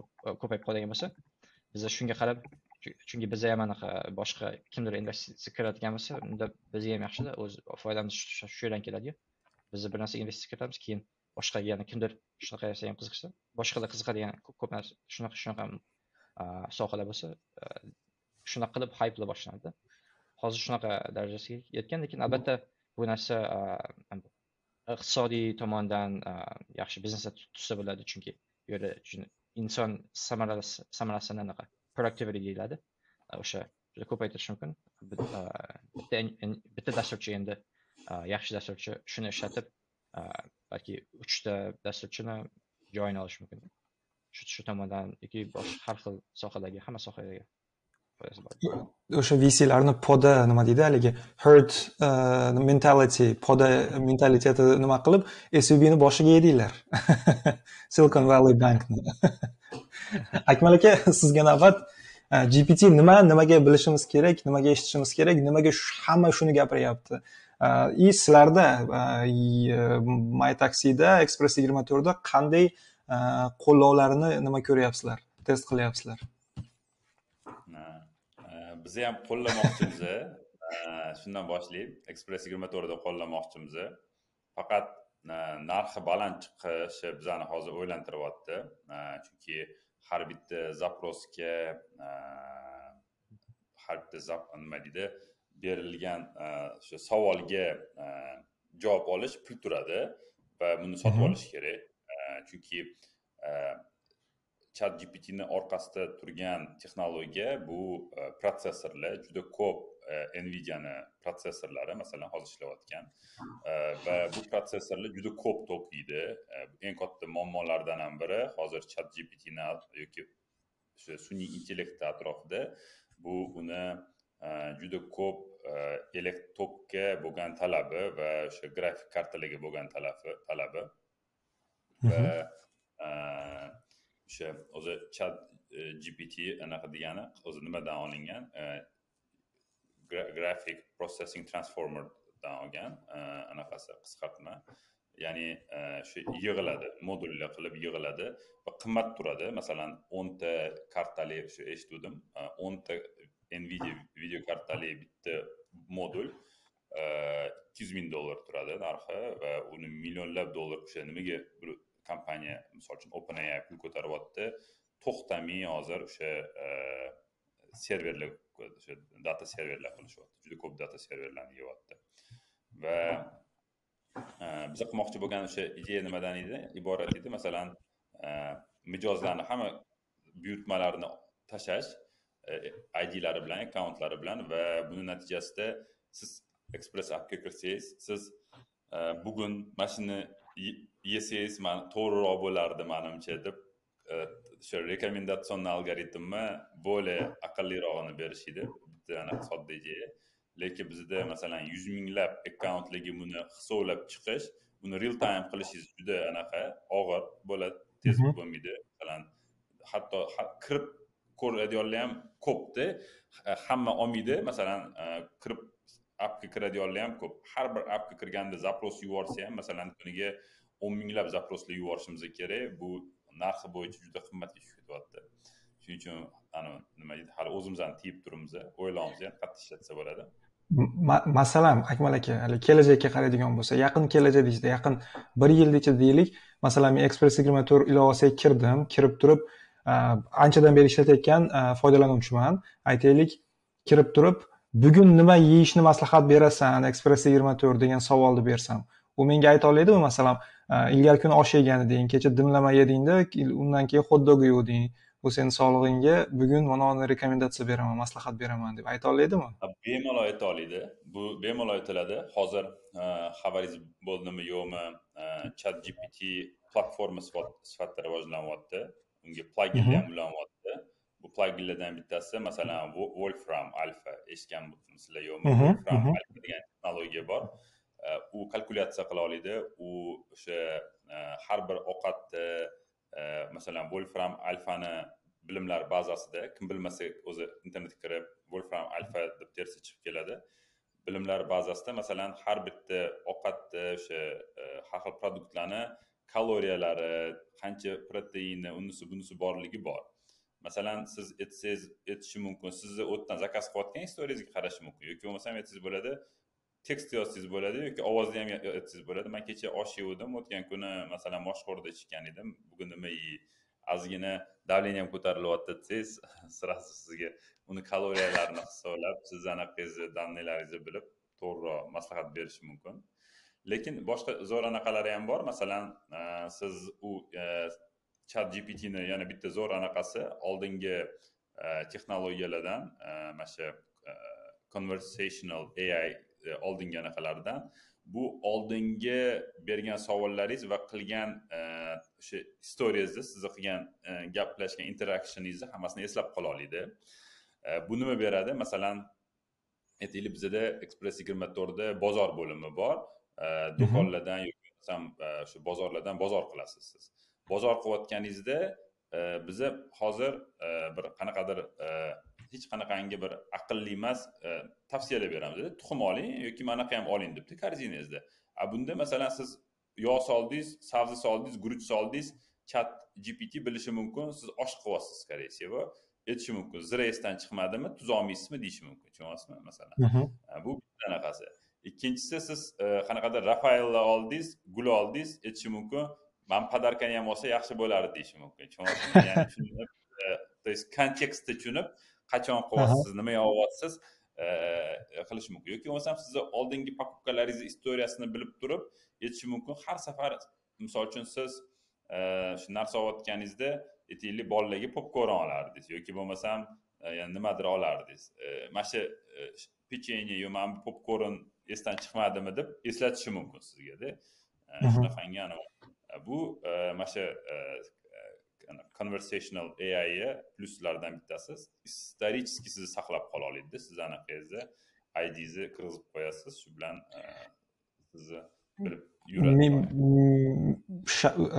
S3: ko'payib qoladigan bo'lsa biza shunga qarab chunki biza ham anaqa boshqa kimdir investitsiya kiritadigan bo'lsa unda bizga ham yaxshida o'z foydamiz shu yerdan keladiyu. Biz bir narsa investitsiya kiritamiz keyin boshqa yana kimdir shunaqa narsaga ham qiziqsa boshqalar qiziqadigan ko'p narsa shunaqa shunaqa sohalar bo'lsa shunaqa qilib hayplar boshlanadi. Hozir shunaqa darajasiga yetgan lekin albatta bu narsa iqtisodiy tomondan yaxshi biznesda tutsa bo'ladi chunki bu yerda inson samarasini anaqa productivity deyiladi. O'sha juda ko'paytirish mumkin. Bitta bitta dasturchi endi yaxshi dasturchi shuni ishlatib balki uchta dasturchini joyini olishi mumkin. Shu shu tomondan yoki boshqa har xil sohadagi hamma sohadagi
S1: o'sha vclarni poda nima deydi haligi? Herd uh, mentality poda mentaliteti nima qilib svbni boshiga yedinglar. Silicon valley bankni. Akmal aka sizga navbat. Uh, Gpt nima nimaga bilishimiz kerak nimaga eshitishimiz kerak nimaga hamma shuni gapiryapti? Э, и sizlarda э, э, mytaxida express yigirma to'rtda qanday qo'llovlarini nima ko'ryapsizlar test qilyapsizlar?
S2: E, Biza ham qo'llamoqchimiz e, shundan boshlaylik. Express yigirma to'rtda qo'llamoqchimiz faqat narxi baland chiqishi bizani hozir o'ylantiryapti. Chunki har bitta zaprosga e, har bitta nima deydi berilgan o'sha savolga javob olish pul turadi va buni sotib olish kerak. Chunki chat gptni orqasida turgan texnologiya bu protsessorlar juda ko'p nvidiani protsessorlari masalan hozir ishlayotgan va bu protsessorlar juda ko'p tok yeydi eng katta muammolardan ham biri hozir chat gptni yoki o'sha sun'iy intellekt atrofida bu uni juda ko'p tokka bo'lgan talabi va o'sha grafik kartalarga bo'lgan talabi. Talabi va o'sha o'zi chat gpt anaqa degani o'zi nimadan olingan? Graphic processing transformerdan olgan anaqasi qisqartma. Ya'ni shu yig'iladi modullar qilib yig'iladi va qimmat turadi. Masalan o'nta kartali shu eshitgandim o'nta nvidia video kartali bitta modul eh, ikki yuz ming dollar turadi narxi va uni millionlab dollar o'sha nimaga bir kompaniya misol uchun openai pul ko'taryapti to'xtamay hozir o'sha eh, serverlar o'sha data serverlar qilishyapti juda ko'p data serverlarni yeyapti. Va eh, biza qilmoqchi bo'lgan o'sha ideya nimadan edi? Iborat edi masalan mijozlarni hamma buyurtmalarni tashlash idlari bilan akkauntlari bilan va buni natijasida siz express appga kirsangiz siz bugun mana shuni yesangiz to'g'riroq bo'lardi manimcha deb o'sha rekomendatsion algoritmni более aqllirog'ini berishadi bitta anaqa sodda ideya lekin bizda masalan yuz minglab akkauntlarga buni hisoblab chiqish buni real time qilishingiz juda anaqa og'ir bo'ladi tez bo'lmaydi. Masalan hatto kirib ko'radiganlar ham ko'pda hamma olmaydi masalan e, kirib appga kiradiganlar ham ko'p. Har bir appga kirganda zapros yuborsa ham masalan kuniga o'n minglab zaproslar yuborishimiz kerak. Bu narxi bo'yicha juda qimmatga tushib ketyapti. Shuning uchun nima deydi hali o'zimizni tiyib turibmiz o'ylayapmiz ham qattiq ishlatsa bo'ladi.
S1: Masalan akmal aka hali kelajakka qaraydigan bo'lsa yaqin kelajakda ichida yaqin bir yilni ichida deylik. Masalan men express yigirma to'rt ilovasiga kirdim kirib turib Э, anchadan beri ishlatayotgan э, foydalanuvchiman. Aytaylik kirib turib bugun nima yeyishni maslahat berasan express yigirma to'rt degan savolni bersam u menga ayta oladimi masalan э, ilgari kuni osh yegan eding kecha dimlama yedingda undan keyin hot dog yegding bu seni sog'lig'ingga bugun mana buni rekomendatsiya beraman maslahat beraman deb ayta oladimi
S2: bemalol ayta oladi bu bemalol aytiladi. Hozir e, xabaringiz bo'ldimi yo'qmi? E, Chat gpt platforma sifatida rivojlanyapti unga plaginlar ham ulanyapti bu plaginlardan bittasi masalan wolfram alfa eshitganmisizlar yo'qmi wolfram alfa degan texnologiya bor u kalkulyatsiya qila oladi u o'sha har bir ovqatni masalan wolfram alfani bilimlar bazasida kim bilmasa o'zi internetga kirib wolfram alfa deb tersa chiqib keladi. Bilimlar bazasida masalan har bitta ovqatni o'sha har xil produktlarni kaloriyalari qancha proteini unisi bunisi borligi bor. Masalan siz aytsangiz aytishi mumkin sizni o'tdan zakaz qilayotgan istoriyangizga qarashi mumkin. Yoki bo'lmasam aytsangiz bo'ladi tekst yozsangiz bo'ladi yoki ovozda ham aytsangiz bo'ladi. Man kecha osh yeguvdim o'tgan kuni masalan moshxo'rda ichgan edim bugun nima yey ozgina давлениям ko'tarilyapti desangiz сразу sizga uni kaloriyalarini hisoblab sizni anaqangizni данныйlaringizni bilib to'g'riroq maslahat berishi mumkin. Lekin boshqa zo'r anaqalari ham bor. Masalan e, siz u e, chat gptni yana bitta zo'r anaqasi oldingi e, texnologiyalardan mana shu conversational ai oldingi anaqalardan bu oldingi bergan savollaringiz va qilgan o'sha istoriyangizni sizni qilgan gaplashgan interaktioningizni hammasini eslab qola oladi bu nima beradi? Masalan aytaylik bizada ekspress yigirma to'rtda bozor bo'limi bor. Do'konlardan yoki bo'lmasam shu bozorlardan bozor qilasiz siz. Bozor qilayotganingizda biza hozir bir qanaqadir hech qanaqangi bir aqlli emas tavsiyalar beramizda tuxum oling yoki manaqa ham oling debdi korzinangizda a bunda masalan siz yog' soldingiz sabzi soldingiz guruch soldingiz chat gpt bilishi mumkin siz osh qilyapsiz скорее всего aytishi mumkin. Zira esdan chiqmadimi tuz olmaysizmi deyishi mumkin. Tushunyapsizmi masalan? Bu bitta anaqasi ikkinchisi siz qanaqadir rafaelni oldingiz gul oldingiz aytishi mumkin. Man podarkani ham olsa yaxshi bo'lardi deyishi mumkin. То есть kontekstni tushunib qachon qilyapsiz nima yopyapsiz qilish mumkin. Yoki bo'lmasam sizni oldingi покупкаларingizni istoriyasini bilib turib aytishi mumkin. Har safar misol uchun siz shu narsa olayotganingizda aytaylik bolalarga popkorn olardingiz. Yoki bo'lmasam nimadir olardingiz. Mana shu pechenye yo mana bu popkorn esdan chiqmadimi deb eslatishi mumkin sizgada shunaqangi bu mana shu conversational ai plyuslaridan bittasi исторически sizni saqlab qola oladida sizni anaqangizni idingizni kirgizib qo'yasiz shu bilan sizni bilib yuradi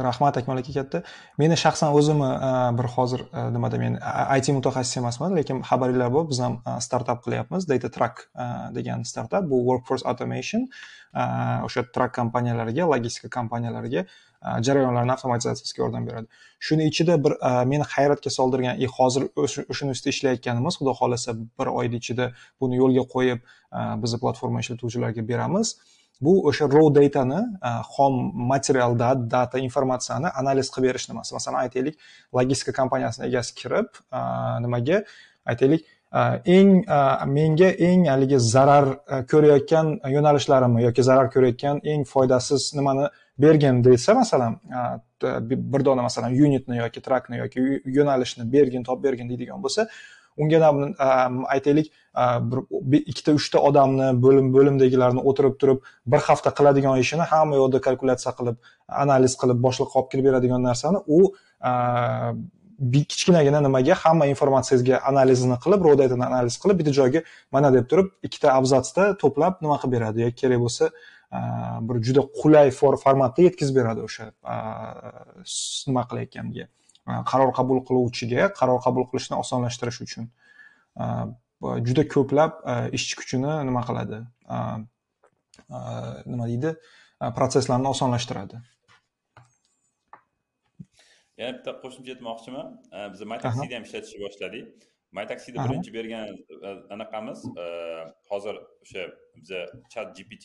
S1: rahmat akmal aka katta meni shaxsan o'zimni bir hozir nimada men it mutaxassis emasman lekin xabaringlar bor biz ham startap qilyapmiz. Data track degan startap bu workforce automation o'sha track kompaniyalariga logistika kompaniyalariga jarayonlarni avtomatizatsiyasiga yordam beradi. Shuni ichida bir meni hayratga soldirgan и hozir o'shani ustida ishlayotganimiz xudo xohlasa bir oyni ichida buni yo'lga qo'yib bizni platforma ishlatuvchilarga beramiz bu o'sha raw datani xom material data informatsiyani analiz qilib berish nimasi masalan aytaylik logistika kompaniyasini egasi kirib nimaga? Aytaylik eng menga eng haligi zarar ko'rayotgan yo'nalishlarimni yoki zarar ko'rayotgan eng foydasiz nimani bergin desa masalan bir dona masalan unitni yoki trakni yoki yo'nalishni bergin topib bergin deydigan bo'lsa unga aytaylik bir ikkita uchta odamni bo'lim bo'limdagilarni o'tirib turib bir hafta qiladigan ishini hamma yoqda kalkulyatsiya qilib analiz qilib boshliqqa olib kelib beradigan narsani u kichkinagina nimaga hamma informatsiyangizga analizini qilib raw datani analiz qilib bitta joyga mana deb turib ikkita abzatsda to'plab nima qilib beradi? Yoki kerak bo'lsa bir juda qulay formatda yetkazib beradi o'sha nima qilayotganiga qaror qabul qiluvchiga qaror qabul qilishni osonlashtirish uchun juda ko'plab ishchi kuchini nima qiladi? Nima deydi? Protsesslarni osonlashtiradi.
S2: Yana bitta qo'shimcha aytmoqchiman. Biz mytaxida ham ishlatishni boshladik. Mytaxida birinchi bergan anaqamiz. Hozir o'sha biza chat gpt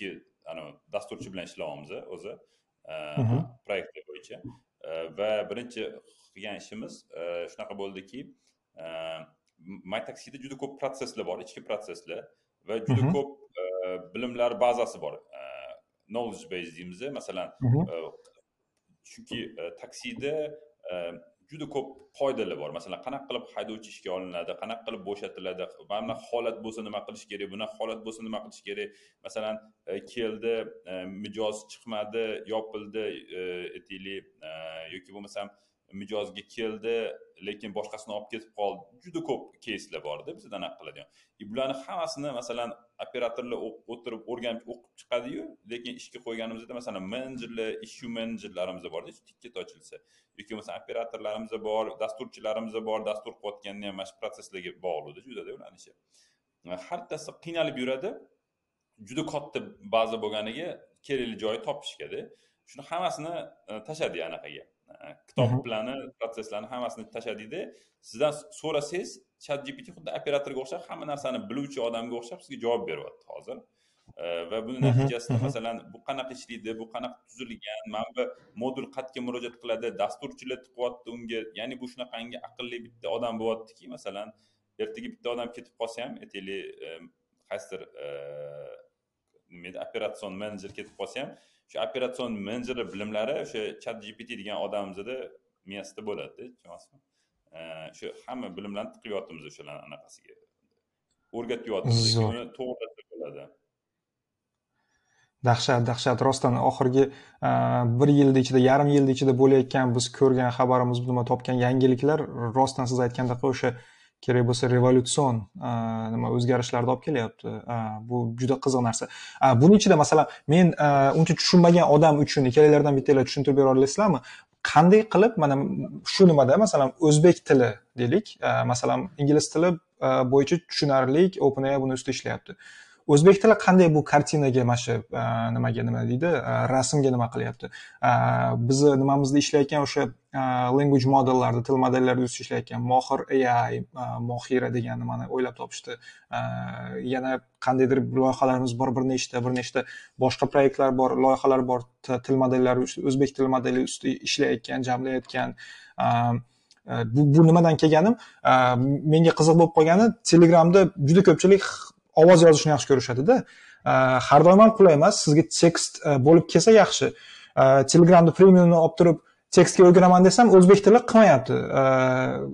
S2: dasturchi bilan ishlayapmiz o'zi. Proyektlar bo'yicha. Va birinchi qilgan ishimiz shunaqa bo'ldiki mytaxida juda ko'p protsesslar bor ichki protsesslar va juda ko'p bilimlar bazasi bor. Knowledge base deymiz masalan chunki taksida juda ko'p qoidalar bor. Masalan qanaqa qilib haydovchi ishga olinadi qanaqa qilib bo'shatiladi mana bunaqa holat bo'lsa nima qilish kerak bunaqa holat bo'lsa nima qilish kerak. Masalan keldi mijoz chiqmadi yopildi aytaylik yoki bo'lmasam mijozga keldi lekin boshqasini olib ketib qoldi. Juda ko'p keyslar borda bizda anaqa qiladigan. И bularni hammasini masalan operatorlar o'tirib o'rganib o'qib chiqadiyu lekin ishga qo'yganimizda masalan menejerlar issue menejerlarimiz borda tikka ochilsa yoki bo'lmasa operatorlarimiz bor dasturchilarimiz bor dastur qilayotganda ham mana shu protsesslarga bog'liqda judada ularni ishi e, har bittasi qiynalib yuradi juda katta baza bo'lganiga kerakli joyi topishgada. Shuni hammasini e, tashladi anaqaga. Kitob plani protsesslarni hammasini tashladikda sizdan so'rasangiz chat gpt xuddi operatorga o'xshab hamma narsani biluvchi odamga o'xshab sizga javob beryapti hozir va buni
S1: Mhm,
S2: natijasida
S1: mhm.
S2: masalan bu qanaqa ishlaydi bu qanaqa tuzilgan mana bu modul qayerga murojaat qiladi dasturchilar tiqyapti unga ya'ni bu shunaqangi aqlli bitta odam bo'lyaptiki masalan ertaga bitta odam ketib qolsa ham aytaylik e, qaysidir e, nima edi operatsion menejer ketib qolsa ham shu operatsion menejeri bilimlari o'sha chat gpt degan odamimizni miyasida bo'ladida tushunyapsizmi shu hamma bilimlarni tiqyapmiz o'shalarni anaqasiga.
S1: Zo'r.
S2: uni to'g'rilasa bo'ladi.
S1: Dahshat dahshat. Rostdan oxirgi e, bir yilni ichida yarim yilni ichida bo'layotgan biz ko'rgan xabarimiz nima topgan yangiliklar rostdan siz aytgandek o'sha kerak bo'lsa revolyutsion nima o'zgarishlarni olib kelyapti. Bu juda qiziq narsa. Buni ichida masalan men uncha tushunmagan odam uchun ikkalanglardan bittanglar tushuntirib bera olasizlarmi? Qanday qilib mana shu nimada masalan o'zbek tili deylik masalan ingliz tili bo'yicha tushunarlik openai buni ustida ishlayapti. O'zbek tili qanday bu kartinaga mana shu e, nimaga nima deydi e, rasmga nima qilyapti? E, bizni nimamizda ishlayotgan o'sha language modellarda til modellarida ustida ishlayotgan mohir ai mohira degan nimani o'ylab topishdi. Yana qandaydir loyihalarimiz bor bir nechta bir nechta boshqa proyektlar bor loyihalar bor til modellari o'zbek tili modeli ustida ishlayotgan jamlayotgan. Bu bu nimadan kelganim? Menga qiziq bo'lib qolgani telegramda juda ko'pchilik ovoz yozishni yaxshi ko'rishadida. Э, har doim ham qulay emas sizga tekst э, bo'lib kelsa yaxshi. Э, Telegramni premiumni olib turib tekstga o'giraman desam o'zbek tili qilmayapti.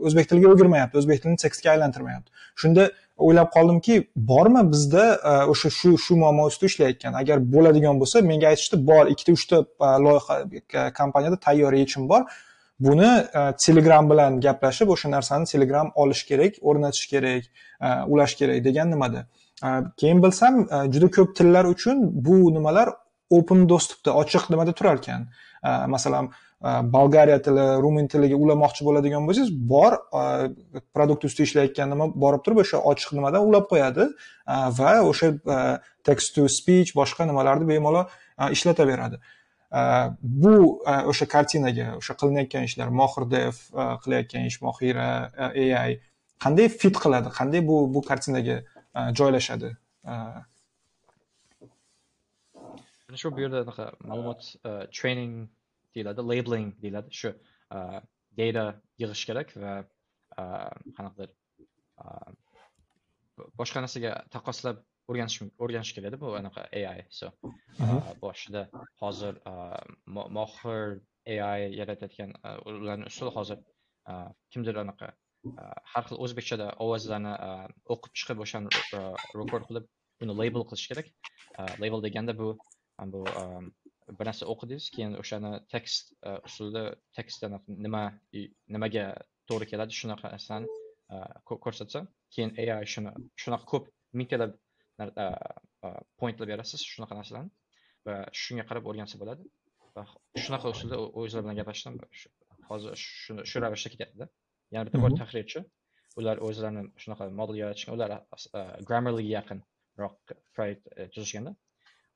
S1: O'zbek tiliga o'girmayapti o'zbek tilini tekstga aylantirmayapti. Shunda o'ylab qoldimki bormi bizda o'sha shu shu muammo ustida ishlayotgan. Agar bo'ladigan bo'lsa menga aytishdi bor ikkita uchta e, loyiha e, kompaniyada tayyor yechim bor. Buni e, telegram bilan gaplashib o'sha narsani telegram olish kerak o'rnatish kerak ulash kerak degan nimada. Э, keyin bilsam э, juda ko'p tillar uchun bu nimalar open dostupda ochiq nimada turar ekan э, masalan bolgariya tili rumin tiliga ulamoqchi bo'ladigan bo'lsangiz bor produkt ustida ishlayotgan nima borib turib o'sha ochiq nimadan ulab qo'yadi. Va o'sha text to speech boshqa nimalarni bemalol ishlataveradi. Bu o'sha kartinaga o'sha qilinayotgan ishlar mohir dev qilayotgan ish mohira ai qanday fit qiladi qanday bu bu kartinaga joylashadi.
S3: Mana shu bu yerda anaqa ma'lumot training deyiladi labeling deyiladi. Shu data yig'ish kerak va qanaqadir boshqa narsaga taqqoslab o'rganish o'rganish kerak bu anaqa AI so
S1: Mhm.
S3: boshida hozir mo- mohir AI yaratayotgan ularni usuli hozir kimdir anaqa Э, har xil o'zbekchada ovozlarni э, o'qib chiqib o'shani э, rekord qilib uni label qilish kerak. Label deganda bu bu bir narsa o'qidingiz keyin o'shani tekst usulida tekstda nima nimaga to'g'ri keladi shunaqa narsani ko'rsatsa keyin AI shuni shunaqa ko'p mingtalab e, e, pointlar berasiz shunaqa narsalarni va shunga qarab o'rgansa bo'ladi. Va shunaqa usulda o'zlar o'zlari bilan gaplashdim hozir shuni shu ravishda ketyaptida. Yana bitta bor tahrirchi ular o'zlarini shunaqa model yaratishgan ular uh, grammarlyga yaqinroq proyekt uh, tuzishganda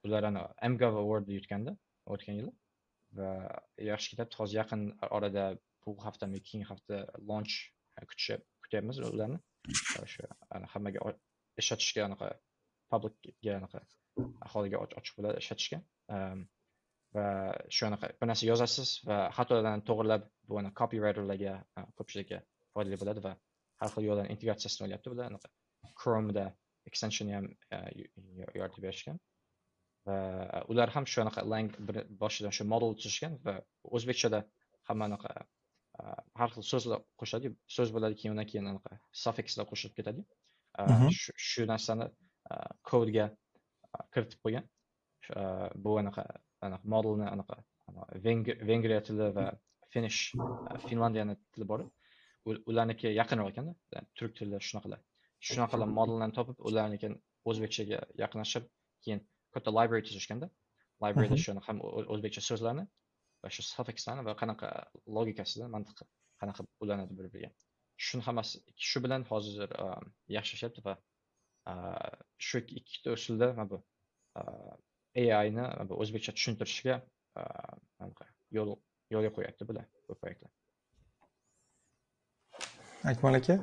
S3: ular ana mgov award yutgandi o'tgan yili va yaxshi ketyapti hozir yaqin orada bu haftami keyingi hafta launch kutish kutyapmiz ularni. O'sha hammaga ishlatishga anaqa publicga anaqa aholiga och- ochiq bo'ladi ishlatishga. Ehm, va shu anaqa bir narsa yozasiz va xatolarni to'g'irlab bu ana copywriterlarga ko'pchilikka foydali bo'ladi va har xil yo'ldan integratsiyasini o'ylayapti bular anaqa chromeda extensionni ham yoritib berishgan. Va ular ham shu anaqa lang bir- boshidan shu model tuzishgan va o'zbekchada hamma anaqa har xil so'zlar qo'shadi so'z bo'ladi keyin undan keyin anaqa suffixlar qo'shilib ketadi.
S1: Mhm.
S3: shu narsani kodga kiritib qo'ygan. Bu anaqa anaqa modelni anaqa ana- Veng- vengriya tili va finish uh, finlandiyani tili bor ularniki yaqinroq ekanda turk tilida shunaqalar shunaqalar modellarni topib ularniki o'zbekchaga yaqinlashib keyin katta library tuzishganda libraryda shuni ham o'zbekcha so'zlarni va shu suffixlarni va qanaqa logikasida mantiqi qanaqa ulanadi bir biriga shuni hammasi shu bilan hozir um, yaxshi ishlayapti va uh, shu ikki- ikkita usulda mana bu AIni bu o'zbekcha tushuntirishga anaqa yo'l yo'lga qo'yapti bular bu proyektlar.
S1: Akmal aka?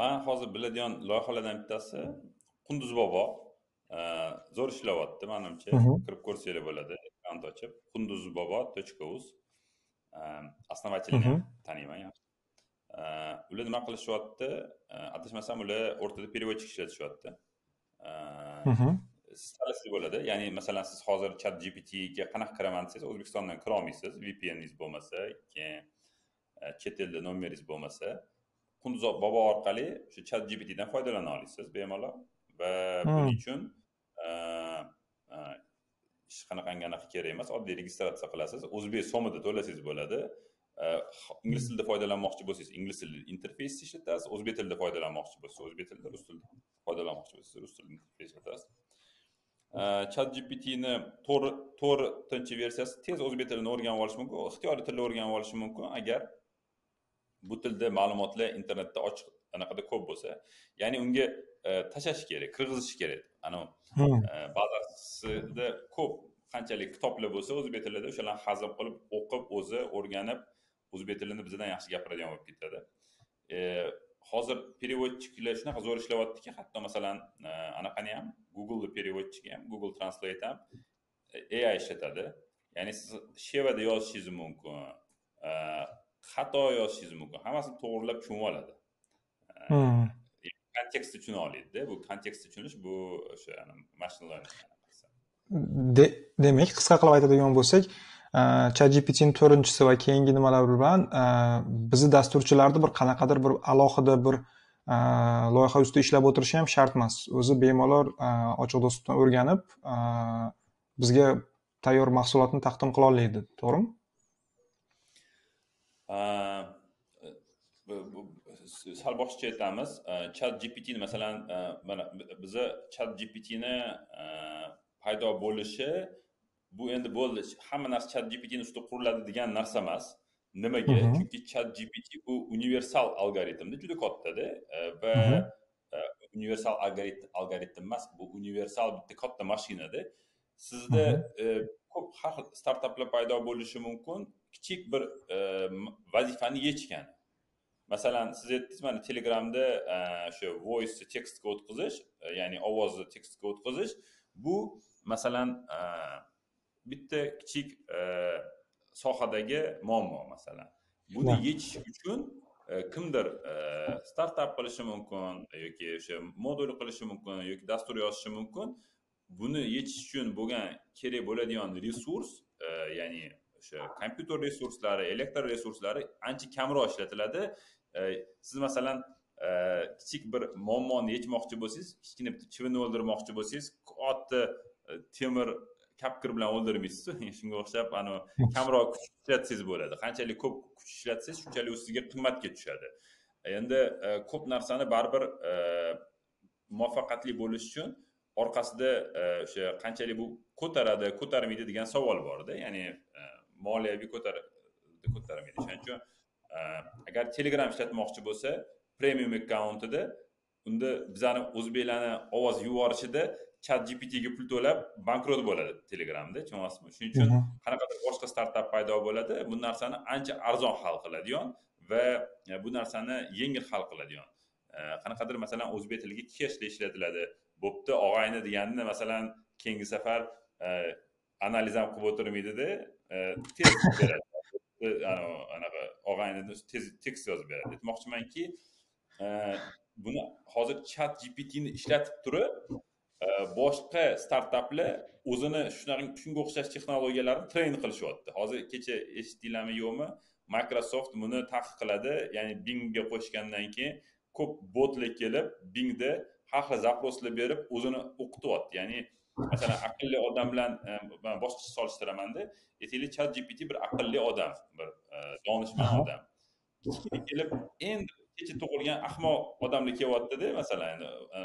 S2: Man hozir biladigan loyihalardan bittasi qunduz bobo. E, zo'r ishlayapti manimcha. Kirib ko'rsanglar bo'ladi akkaunt ochib. Qunduz bobo точка uz.
S1: Mhm.
S2: taniyman yaxshi. E, ular nima qilishyapti E, adashmasam ular o'rtada переводчик ishlatishyapti E,
S1: Mhm.
S2: stalis bo'ladi ya'ni masalan siz hozir chat gptga qanaqa kiraman desangiz o'zbekistondan kira olmaysiz vpningiz bo'lmasa keyin e, chet elda nomeringiz bo'lmasa qunduz bobo orqali shu chat gptdan foydalana olasiz bemalol va buning uchun e, e, hech qanaqangi anaqa kerak emas oddiy registratsiya qilasiz o'zbek so'mida to'lasangiz bo'ladi. E, ingliz tilida foydalanmoqchi bo'lsangiz ingliz tilida interfeys ishlatasiz o'zbek tilida foydalanmoqchi bo'lsangiz o'zbek tilida rus tilida foydalanmoqchi bo'lsangiz rus tilida interfeys ishlatasiz chat gptni to'g'ri to'rtinchi versiyasi tez o'zbek tilini o'rganib olish mumkin ixtiyoriy tilda o'rganib olish mumkin agar bu tilda ma'lumotlar internetda ochiq anaqada ko'p bo'lsa ya'ni unga tashlash kerak kirg'izish kerak anavi bazasida ko'p qanchalik kitoblar bo'lsa o'zbek tilida o'shalarni hazm qilib o'qib o'zi o'rganib o'zbek tilini bizdan yaxshi gapiradigan bo'lib ketadi E, hozir переводчикlar shunaqa zo'r ishlayaptiki hatto masalan e, anaqani ham google переводчик ham google translate ham e, ai ishlatadi ya'ni siz shevada yozishingiz mumkin xato yozishingiz mumkin hammasini to'g'irlab tushunib oladi
S1: Hmm.
S2: kontekstni tushuna oladida bu kontekstni tushunish bu o'sha.
S1: De- demak qisqa qilib aytadigan bo'lsak Э, chatgptni to'rtinchisi va keyingi nimalar bilan э, bizni dasturchilarni bir qanaqadir bir alohida bir э, loyiha ustida ishlab o'tirishi ham shart emas o'zi bemalol ochiq dostupdan o'rganib bizga tayyor mahsulotni taqdim qila oladi to'g'rimi?
S2: Sal boshqacha aytamiz. Chat gpt masalan mana biza chat gptni paydo bo'lishi bu endi bo'ldi. Hamma narsa chat gptni ustida quriladi degan narsa emas. Nimaga? Chunki chat gpt bu universal algoritmda juda kattada uh, va uh, universal algoritm algoritm emas bu universal bitta katta mashinada. Sizda uh, ko'p har xil startaplar paydo bo'lishi mumkin kichik bir e, vazifani yechgan. Masalan siz aytdingiz mana telegramda e, shu voice tekstga o'tkazish e, ya'ni ovozni tekstga o'tkazish bu masalan e, bitta kichik e, sohadagi muammo masalan. Buni yechish uchun e, kimdir e, startap qilishi mumkin yoki o'sha modul qilishi mumkin yoki dastur yozishi mumkin. Buni yechish uchun bo'lgan kerak bo'ladigan resurs e, ya'ni o'sha kompyuter resurslari elektr resurslari ancha kamroq ishlatiladi. E, siz masalan e, kichik bir muammoni yechmoqchi bo'lsangiz kichkina bitta chivinni o'ldirmoqchi bo'lsangiz katta e, temir kapkir bilan o'ldirmaysiz shunga o'xshab anavi kamroq kuch ishlatsangiz bo'ladi. Qanchalik ko'p kuch ishlatsangiz shunchalik u sizga qimmatga tushadi. Endi e, ko'p narsani baribir e, muvaffaqiyatli bo'lish uchun orqasida e, o'sha qanchalik bu ko'taradi ko'tarmaydi degan savol borda. Ya'ni e, moliyaviy ko'tar ko'tarmaydi. Shuning uchun e, agar telegram ishlatmoqchi bo'lsa premium akkauntida unda bizani o'zbeklarni ovoz yuborishida chat gptga pul to'lab bankrot bo'ladi telegramda. Tushunyapsizmi? Shuning uchun
S1: Mhm.
S2: qanaqadir boshqa startap paydo bo'ladi. Bu narsani ancha arzon hal qiladigan va e, bu narsani yengil hal qiladigan E, qanaqadir masalan o'zbek tiliga keshli ishlatiladi. Bo'pti og'ayni deganini masalan keyingi safar e, analiz ham qilib o'tirmaydida tez beradi. Anaqa og'aynini tez tekst yozib beradi. Aytmoqchimanki buni hozir chat gptni ishlatib turib e, boshqa startaplar o'zini shunaqa shunga o'xshash texnologiyalarni treyn qilishyapti. Hozir kecha eshitdinglarmi yo'qmi microsoft buni taqiqladi ya'ni bingga qo'shgandan keyin ko'p botlar kelib bingda har xil zaproslar berib o'zini o'qityapti. Ya'ni masalan aqlli odam bilan e, man boshqacha solishtiramanda aytaylik chat gpt bir aqlli odam bir e, donishmand odam. Kelib endi kecha tug'ilgan ahmoq odamlar kelyaptida masalan endi e,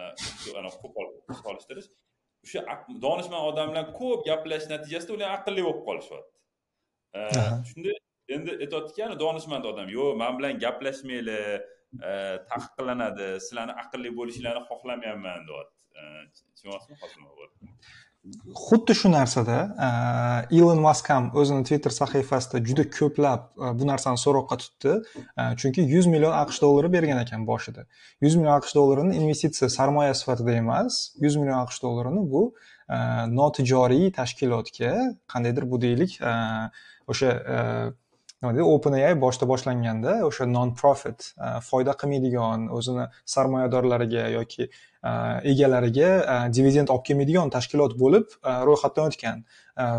S2: ana qo'pol solishtirish o'sha donishmand odam bilan ko'p gaplashish natijasida ular aqlli bo'lib qolishyapti E, shunda endi aytyaptiki ana donishmand odam yo'q man bilan gaplashmanglar e, taqiqlanadi sizlarni aqlli bo'lishinglarni xohlamayapman deyapti E, tushunyapsizmi hosil
S1: xuddi shu narsada e, ilon mask ham o'zini twitter sahifasida juda ko'plab e, bu narsani so'roqqa tutdi. E, chunki yuz million aqsh dollari bergan ekan boshida. Yuz million aqsh dollarini investitsiya sarmoya sifatida emas yuz million aqsh dollarini bu notijoriy tashkilotga qandaydir bu deylik o'sha nima deydi openai boshida boshlanganda o'sha non profit e, foyda qilmaydigan o'zini sarmoyadorlariga yoki e, egalariga e, dividend olib kelmaydigan tashkilot bo'lib ro'yxatdan o'tgan.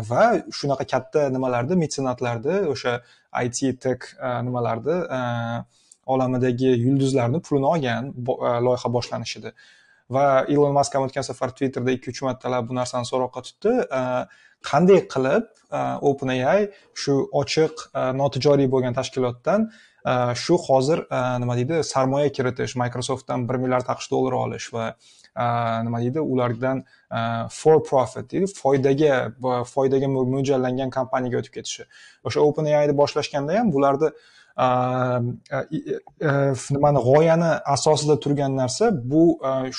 S1: Va shunaqa katta nimalarni metsenatlarni o'sha it tek nimalarni olamidagi yulduzlarni pulini olgan loyiha boshlanishida va ilon mask ham o'tgan safar twitterda ikki uch martalab bu narsani so'roqqa tutdi. Qanday qilib openai shu ochiq notijoriy bo'lgan tashkilotdan shu hozir nima deydi sarmoya kiritish microsoftdan bir milliard aqsh dollari olish va nima deydi ulardan for profit deydi foydaga foydaga mo'ljallangan kompaniyaga o'tib ketishi. O'sha openai boshlashganda ham bularni nimani g'oyani asosida turgan narsa bu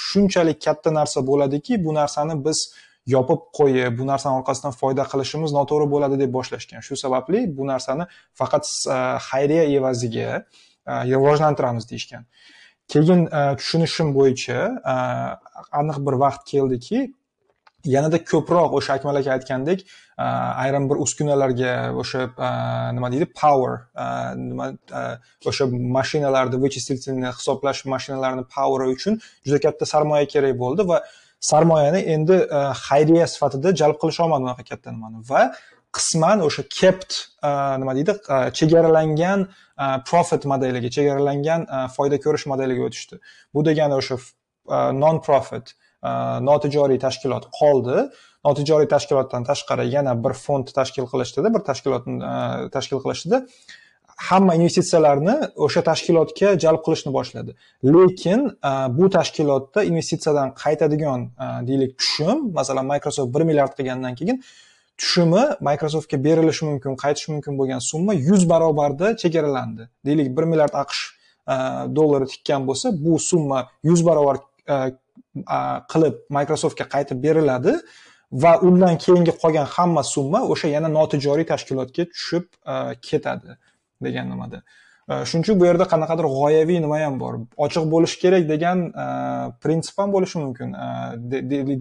S1: shunchalik katta narsa bo'ladiki bu narsani biz yopib qo'yib bu narsani orqasidan foyda qilishimiz noto'g'ri bo'ladi deb boshlashgan. Shu sababli bu narsani faqat xayriya evaziga rivojlantiramiz deyishgan. Keyin tushunishim bo'yicha aniq bir vaqt keldiki yanada ko'proq o'sha akmal aka aytgandek ayrim bir uskunalarga o'sha nima deydi power nima o'sha mashinalarni вычислительный hisoblash mashinalarini poweri uchun juda katta sarmoya kerak bo'ldi va sarmoyani endi xayriya sifatida jalb qilisha olmadi unaqa katta nimani va qisman o'sha kept nima deydi chegaralangan profit modeliga chegaralangan foyda ko'rish modeliga o'tishdi. Bu degani o'sha non profit Э, notijoriy tashkilot qoldi. Notijoriy tashkilotdan tashqari yana bir fond tashkil qilishdida bir tashkilotni e, tashkil qilishdida. Hamma investitsiyalarni o'sha tashkilotga jalb qilishni boshladi. Lekin e, bu tashkilotda investitsiyadan qaytadigan e, deylik tushum masalan microsoft bir milliard qilgandan keyin tushumi microsoftga berilishi mumkin qaytishi mumkin bo'lgan summa yuz barobarda chegaralandi. Deylik bir milliard aqsh dollari tikkan bo'lsa bu summa yuz barobar qilib microsoftga qaytib beriladi va undan keyingi qolgan hamma summa o'sha yana notijoriy tashkilotga tushib ketadi degan nimada. Shuning uchun bu yerda qanaqadir g'oyaviy nima ham bor. Ochiq bo'lishi kerak degan prinsip ham bo'lishi mumkin.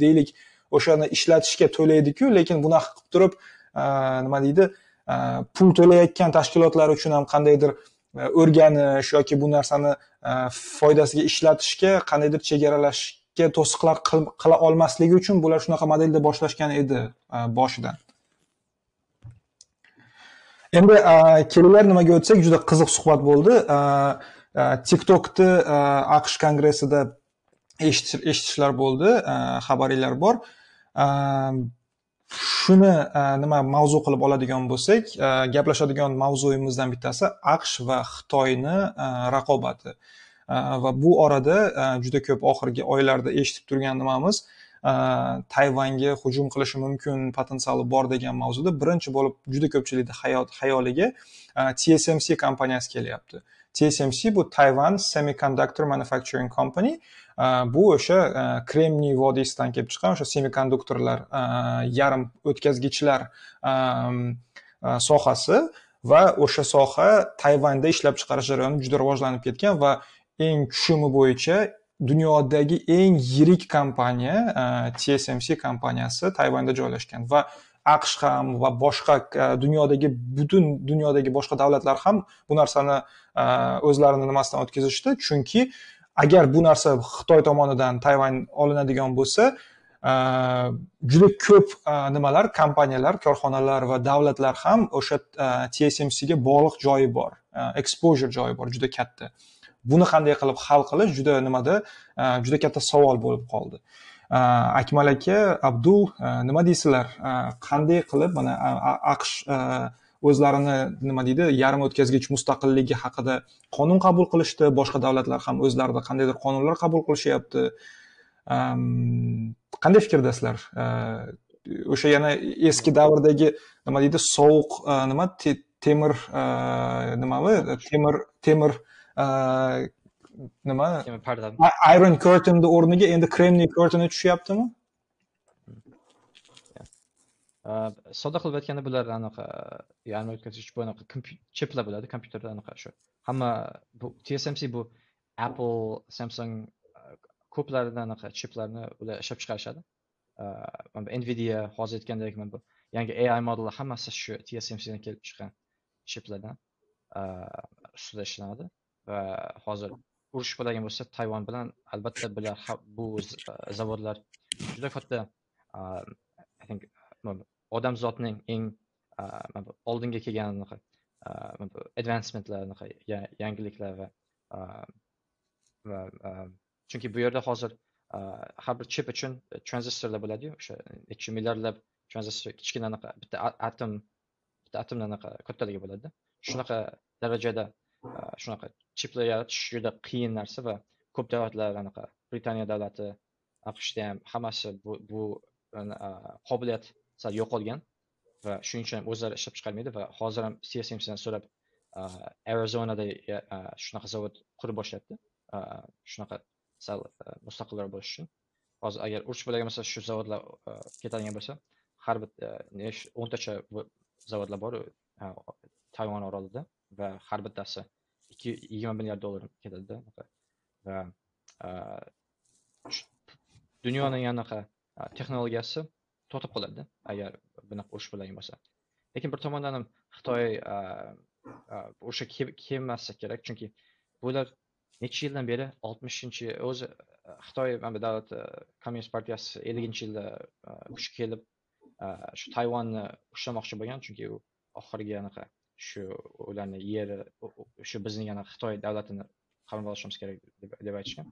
S1: Deylik o'shani ishlatishga to'laydiku lekin bunaqa qilib turib nima deydi pul to'layotgan tashkilotlar uchun ham qandaydir o'rganish yoki bu narsani foydasiga ishlatishga qandaydir chegaralash chegaralashga to'siqlar qila olmasligi uchun bular shunaqa modelda boshlashgan edi e, boshidan. Endi e, kelinglar nimaga o'tsak juda qiziq suhbat bo'ldi. E, Tiktokni aqsh kongressida eshitishlar bo'ldi xabaringlar bor. Shuni nima mavzu qilib oladigan bo'lsak gaplashadigan mavzuyimizdan bittasi aqsh va xitoyni raqobati. Va bu orada juda ko'p oxirgi oylarda eshitib turgan nimamiz tayvanga hujum qilishi mumkin potensiali bor degan mavzuda birinchi bo'lib juda ko'pchilikni xayoliga tsmc kompaniyasi kelyapti tsmc bu tayvan semiconductor manufacturing company bu o'sha kremniy vodiysidan kelib chiqqan o'sha semikonduktorlar yarim o'tkazgichlar sohasi va o'sha soha tayvanda ishlab chiqarish jarayoni juda rivojlanib ketgan va eng tushumi bo'yicha dunyodagi eng yirik kompaniya e, tsmc kompaniyasi tayvanda joylashgan va aqsh ham va boshqa e, dunyodagi butun dunyodagi boshqa davlatlar ham bu narsani e, o'zlarini nimasidan o'tkazishdi? Chunki agar bu narsa xitoy tomonidan tayvan olinadigan bo'lsa juda ko'p nimalar kompaniyalar korxonalar va davlatlar ham o'sha tsmcga bog'liq joyi bor exposure joyi bor juda katta. Buni qanday qilib hal qilish juda nimada e, juda katta savol bo'lib qoldi. E, Akmal aka abdul e, nima deysizlar qanday qilib mana aqsh o'zlarini nima deydi yarim o'tkazgich mustaqilligi haqida qonun qabul qilishdi boshqa davlatlar ham o'zlarida qandaydir qonunlar qabul qilishyapti. Qanday fikrdasizlar? O'sha yana eski davrdagi nima deydi sovuq nima temir nimami temir temir nima iron curtainni o'rniga endi kremniy curtain tushyaptimi
S3: sodda qilib aytganda bular anaqa ya'ni o'tkazgich bu anaqa chiplar bo'ladi kompyuterda anaqa shu hamma bu tsmc bu apple samsung ko'plarida anaqa chiplarni ular ishlab chiqarishadi nvidia hozir aytgandek mana bu yangi ai modellar hammasi shu tsmcdan kelib chiqqan chiplardan ustida ishlanadi va hozir urush bo'ladigan bo'lsa tayvan bilan albatta bular bu e, zavodlar juda katta e, i think odamzodning eng e, oldinga kelgan advancementlar yangiliklar va va chunki bu yerda hozir har bir chip uchun tranzistorlar bo'ladiyu o'sha necha milliardlab tranzistor kichkina anaqa bitta atom bitta atomdan anaqa kattaligi bo'ladi shunaqa darajada shunaqa chiplar yaratish juda qiyin narsa va ko'p davlatlar anaqa britaniya davlati aqshda ham hammasi bu bu qobiliyat sal yo'qolgan va shuning uchun ham o'zlari ishlab chiqarmaydi va hozir ham csmsdan so'rab arizonada shunaqa zavod qurib boshlayapti shunaqa sal mustaqilroq bo'lish uchun hozir agar urush bo'ladigan bo'lsa shu zavodlar ketadigan bo'lsa har bir o'ntacha zavodlar bor tayvan orolida va har bittasi ikki yigirma milliard dollar ketadida va dunyoni anaqa texnologiyasi to'xtab qoladi agar bunaqa urush bo'ladigan bo'lsa. Lekin bir tomondan ham xitoy o'sha kelmasa kerak chunki bular necha yildan beri oltmishinchi o'zi xitoy mana davlat kommunist partiyasi elliginchi yilda kuchga kelib shu tayvanni ushlamoqchi bo'lgan chunki u oxirgi anaqa shu ularni yeri shu bizning yana xitoy davlatini qamrab olishimiz kerak deb aytishgan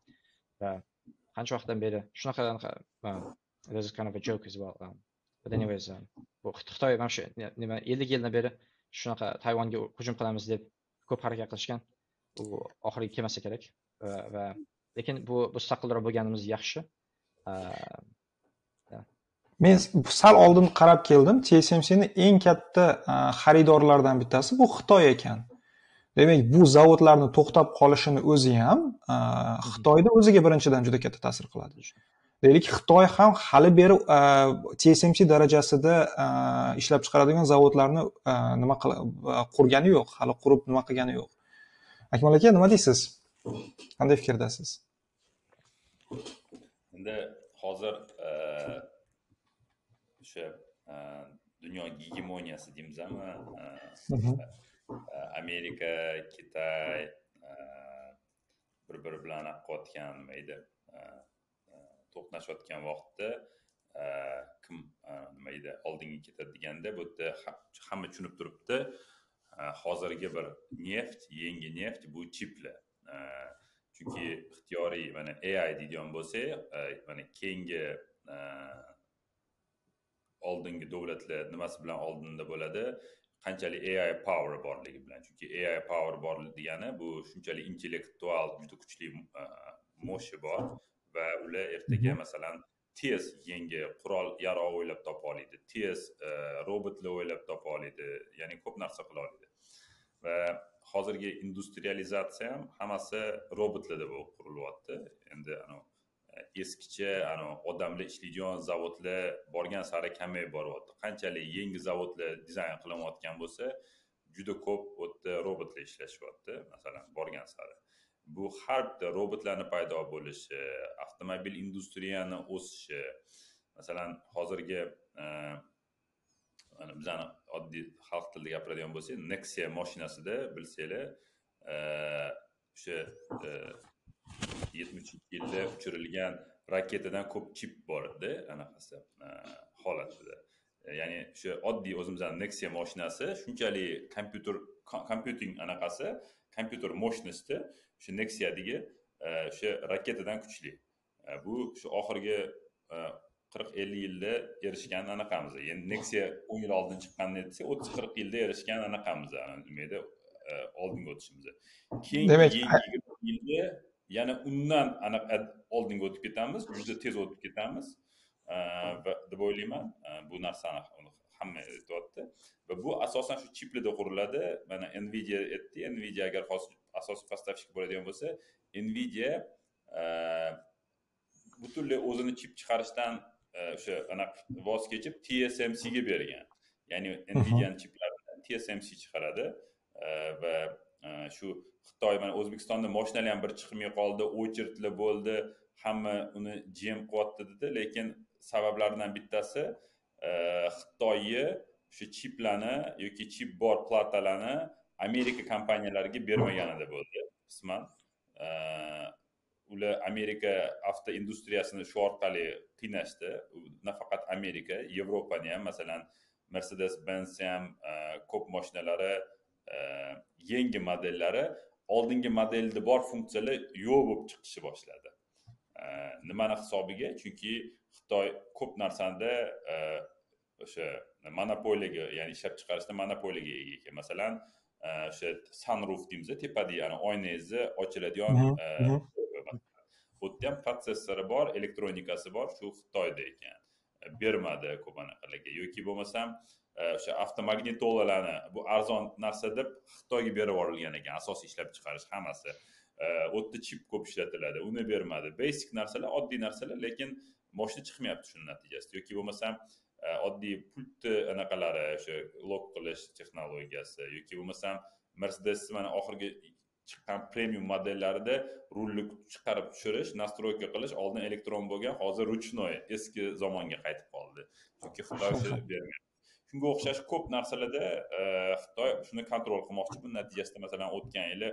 S3: va qancha vaqtdan beri shunaqa there's kind of a joke as well. Um, but anyways, um, bu Xitoy mana shu nima ellik yildan beri shunaqa Tayvanga hujum qilamiz deb ko'p harakat qilishgan. U oxiriga kelmasa kerak va lekin bu mustaqilroq bo'lganimiz yaxshi.
S1: Men sal oldin qarab keldim. TSMCni eng katta e, xaridorlaridan bittasi bu Xitoy ekan. Demak, bu zavodlarni to'xtab qolishini o'zi ham e, Xitoyda o'ziga birinchidan juda katta ta'sir qiladi. deylik xitoy ham hali beri e, tsmc darajasida ishlab chiqaradigan zavodlarni nima qurgani yo'q hali qurib nima qilgani yo'q akmal aka nima deysiz qanday fikrdasiz
S2: endi hozir o'sha dunyo gegemoniyasi deymizmi amerika kitay bir biri bilan qilayotgan nima edi to'qnashayotgan vaqtda kim nima edi oldinga ketadi deganda bu yerda hamma tushunib turibdi hozirgi bir neft yangi neft bu chiplar chunki ixtiyoriy mana ai deydigan bo'lsak mana keyingi oldingi davlatlar nimasi bilan oldinda bo'ladi? Qanchalik ai power borligi bilan chunki ai power bor degani bu shunchalik intellektual juda kuchli moshi bor va ular ertaga masalan tez yangi qurol yarog' o'ylab topa oladi tez e, robotlar o'ylab topa oladi ya'ni ko'p narsa qila oladi. Va hozirgi industrializatsiya ham hammasi robotlarda qurilyapti. Endi e, eskicha odamlar ishlaydigan zavodlar borgan sari kamayib boryapti. Qanchalik yangi zavodlar dizayn qilinayotgan bo'lsa juda ko'p u yerda robotlar ishlashyapti masalan borgan sari. Bu har bitta robotlarni paydo bo'lishi avtomobil industriyani o'sishi masalan hozirgi e, bizani oddiy xalq tilida gapiradigan bo'lsak nexia mashinasida bilsanglar e, o'sha e, e, yetmishinchi yilda uchirilgan raketadan ko'p chip bor edi. Anaqasi holatida ya'ni o'sha oddiy o'zimizni nexia mashinasi shunchalik kompyuter kompyuting anaqasi kompyuter mощностьda o'sha nexiadagi e, o'sha raketadan kuchli. E, bu shu oxirgi e, qirq ellik yilda erishgan anaqamiz. Endi nexia o'n yil oldin chiqqanini aytsak o'ttiz qirq yilda erishgan anaqamiz nimaga oldinga o'tishimiz. Keyingi
S1: demak
S2: yilda yana undan anaqa oldinga o'tib ketamiz juda tez o'tib ketamiz. Deb o'ylayman bu narsani hamma aytyapti. Va bu asosan shu chiplarda quriladi. Mana nvidia aytdi nvidia agar hozir asosiy поставщик bo'ladigan bo'lsa nvidia e, butunlay o'zini chip chiqarishdan e, o'sha anaqa voz kechib tsmcga bergan. Ya'ni nvidiani chiplarini tsmc chiqaradi. Va Э, shu xitoy mana o'zbekistonda moshinalar ham bir chiqmay qoldi очередьlar bo'ldi hamma uni gm qilyapti dedi. Lekin sabablardan bittasi e, xitoyni o'sha chiplarni yoki chip bor platalarni amerika kompaniyalariga bermaganida bo'ldi qisman. E, ular amerika avto industriyasini shu orqali qiynashdi. Nafaqat amerika yevropani ham masalan mercedes benz ham e, ko'p mashinalari yangi modellari oldingi modelda bor funksiyalar yo'q bo'lib chiqishni boshladi. Nimani hisobiga? Chunki xitoy ko'p narsada o'sha monopoliyaga ya'ni ishlab chiqarishda monopoliyaga ega ekan. Masalan o'sha sunruf deymiz tepadagi ana oynangizni ochiladigan u yerda ham protsessori bor elektronikasi bor shu xitoyda ekan. Bermadi ko'p anaqalarga. Yoki bo'lmasam o'sha avtomagnitolalarni bu arzon narsa deb xitoyga berib yuborilgan ekan. Asosiy ishlab chiqarish hammasi. U yerda chip ko'p ishlatiladi uni bermadi. Basic narsalar oddiy narsalar lekin moshina chiqmayapti shuni natijasida. Yoki bo'lmasam oddiy pultni anaqalari o'sha lok qilish texnologiyasi yoki bo'lmasam mercedes mana oxirgi chiqqan premium modellarida rulni chiqarib tushirish настройка qilish oldin elektron bo'lgan hozir ручной eski zamonga qaytib qoldi. Chunki xitoy bermayapti shunga o'xshash ko'p narsalarda e, xitoy shuni kontrol qilmoqchi bu natijasida masalan o'tgan yili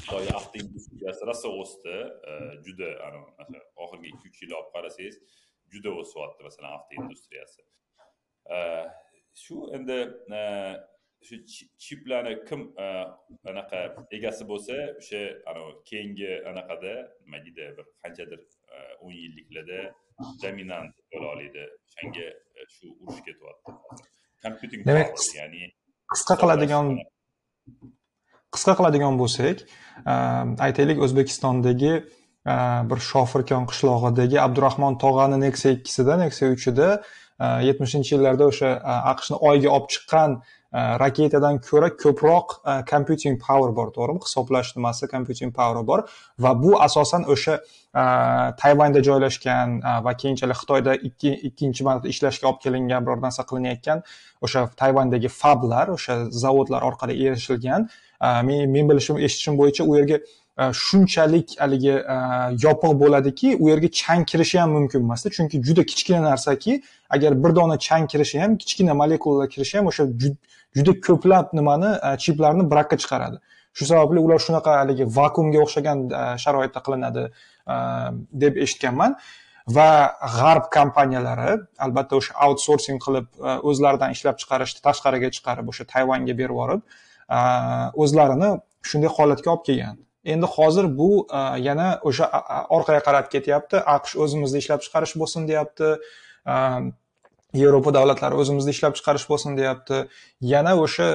S2: xitoy avtoindustriyasi rosa o'sdi e, juda oxirgi ikki uch yil olib qarasangiz juda o'syapti masalan avtoindustriyasi e, shu endi shu chiplarni kim anaqa egasi bo'lsa o'sha keyingi anaqada nima deydi bir qanchadir o'n yilliklarda dominant bo'la oladi o'shanga shu urush ketyapti. Kompyuting
S1: demak
S2: ya'ni
S1: qisqa qiladigan qisqa qiladigan bo'lsak aytaylik o'zbekistondagi bir shofirkon qishlog'idagi abdurahmon tog'ani nexia ikkisida nexia uchida yetmishinchi yillarda o'sha e, aqshni oyga olib chiqqan e, raketadan ko'ra ko'proq e, computing power bor to'g'rimi? Hisoblash nimasi computing power bor va bu asosan o'sha tayvanda joylashgan va keyinchalik xitoyda ikkinchi marta ishlashga olib kelingan biror narsa qilinayotgan o'sha tayvandagi fablar o'sha zavodlar orqali erishilgan. Men bilishim eshitishim bo'yicha u yerga shunchalik haligi e, yopiq bo'ladiki u yerga chang kirishi ham mumkin emasda. Chunki juda kichkina narsaki agar bir dona chang kirishi ham kichkina molekulalar kirishi ham o'sha juda ko'plab nimani e, chiplarni brakka chiqaradi. Shu sababli ular shunaqa haligi vakuumga o'xshagan e, sharoitda qilinadi deb eshitganman. Va g'arb kompaniyalari albatta o'sha outsourcing qilib o'zlaridan ishlab chiqarishni tashqariga chiqarib o'sha tayvanga berib yuborib o'zlarini shunday holatga olib kelgan. Endi hozir bu yana o'sha orqaga qarab ketyapti. Aqsh o'zimizda ishlab chiqarish bo'lsin deyapti. Yevropa davlatlari o'zimizda ishlab chiqarish bo'lsin deyapti. Yana o'sha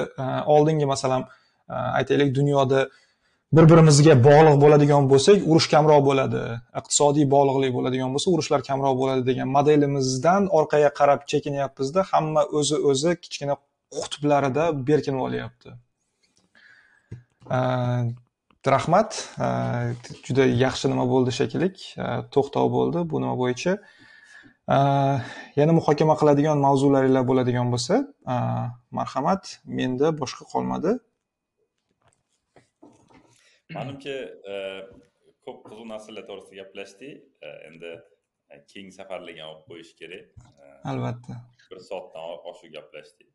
S1: oldingi masalan aytaylik dunyoda bir birimizga bog'liq bo'ladigan bo'lsak urush kamroq bo'ladi. Iqtisodiy bog'liqlik bo'ladigan bo'lsa urushlar kamroq bo'ladi degan modelimizdan orqaga qarab chekinyapmizda hamma o'zi o'zi kichkina qutblarida berkinib olyapti. Rahmat. Juda yaxshi nima bo'ldi shekilli to'xtov bo'ldi bu nima bo'yicha. Yana muhokama qiladigan mavzularinglar bo'ladigan bo'lsa marhamat. Menda boshqa qolmadi.
S2: Manimcha ko'p qiziq narsalar to'g'risida gaplashdik. Endi keyingi safarlarga olib qo'yish kerak.
S1: Albatta.
S2: bir soatdan oshiq gaplashdik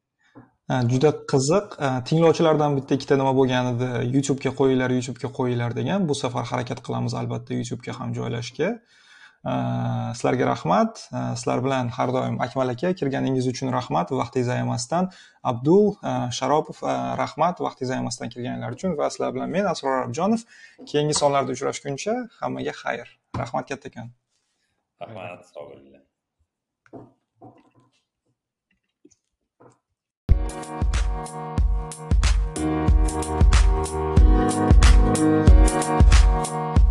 S1: juda qiziq. Tinglovchilardan bitta ikkita nima bo'lgan edi? Youtubega qo'yinglar youtubega qo'yinglar degan. Bu safar harakat qilamiz albatta youtubega ham joylashga sizlarga rahmat. Sizlar bilan har doim akmal aka kirganingiz uchun rahmat. Vaqtingiz ayamasdan abdul sharopov rahmat. Vaqtingiz ayamasdan kirganinglar uchun va sizlar bilan men asror arabjonov keyingi sonlarda uchrashguncha hammaga xayr. Rahmat kattakon
S2: rahmat sog' bo'linglar.
S4: Thank you.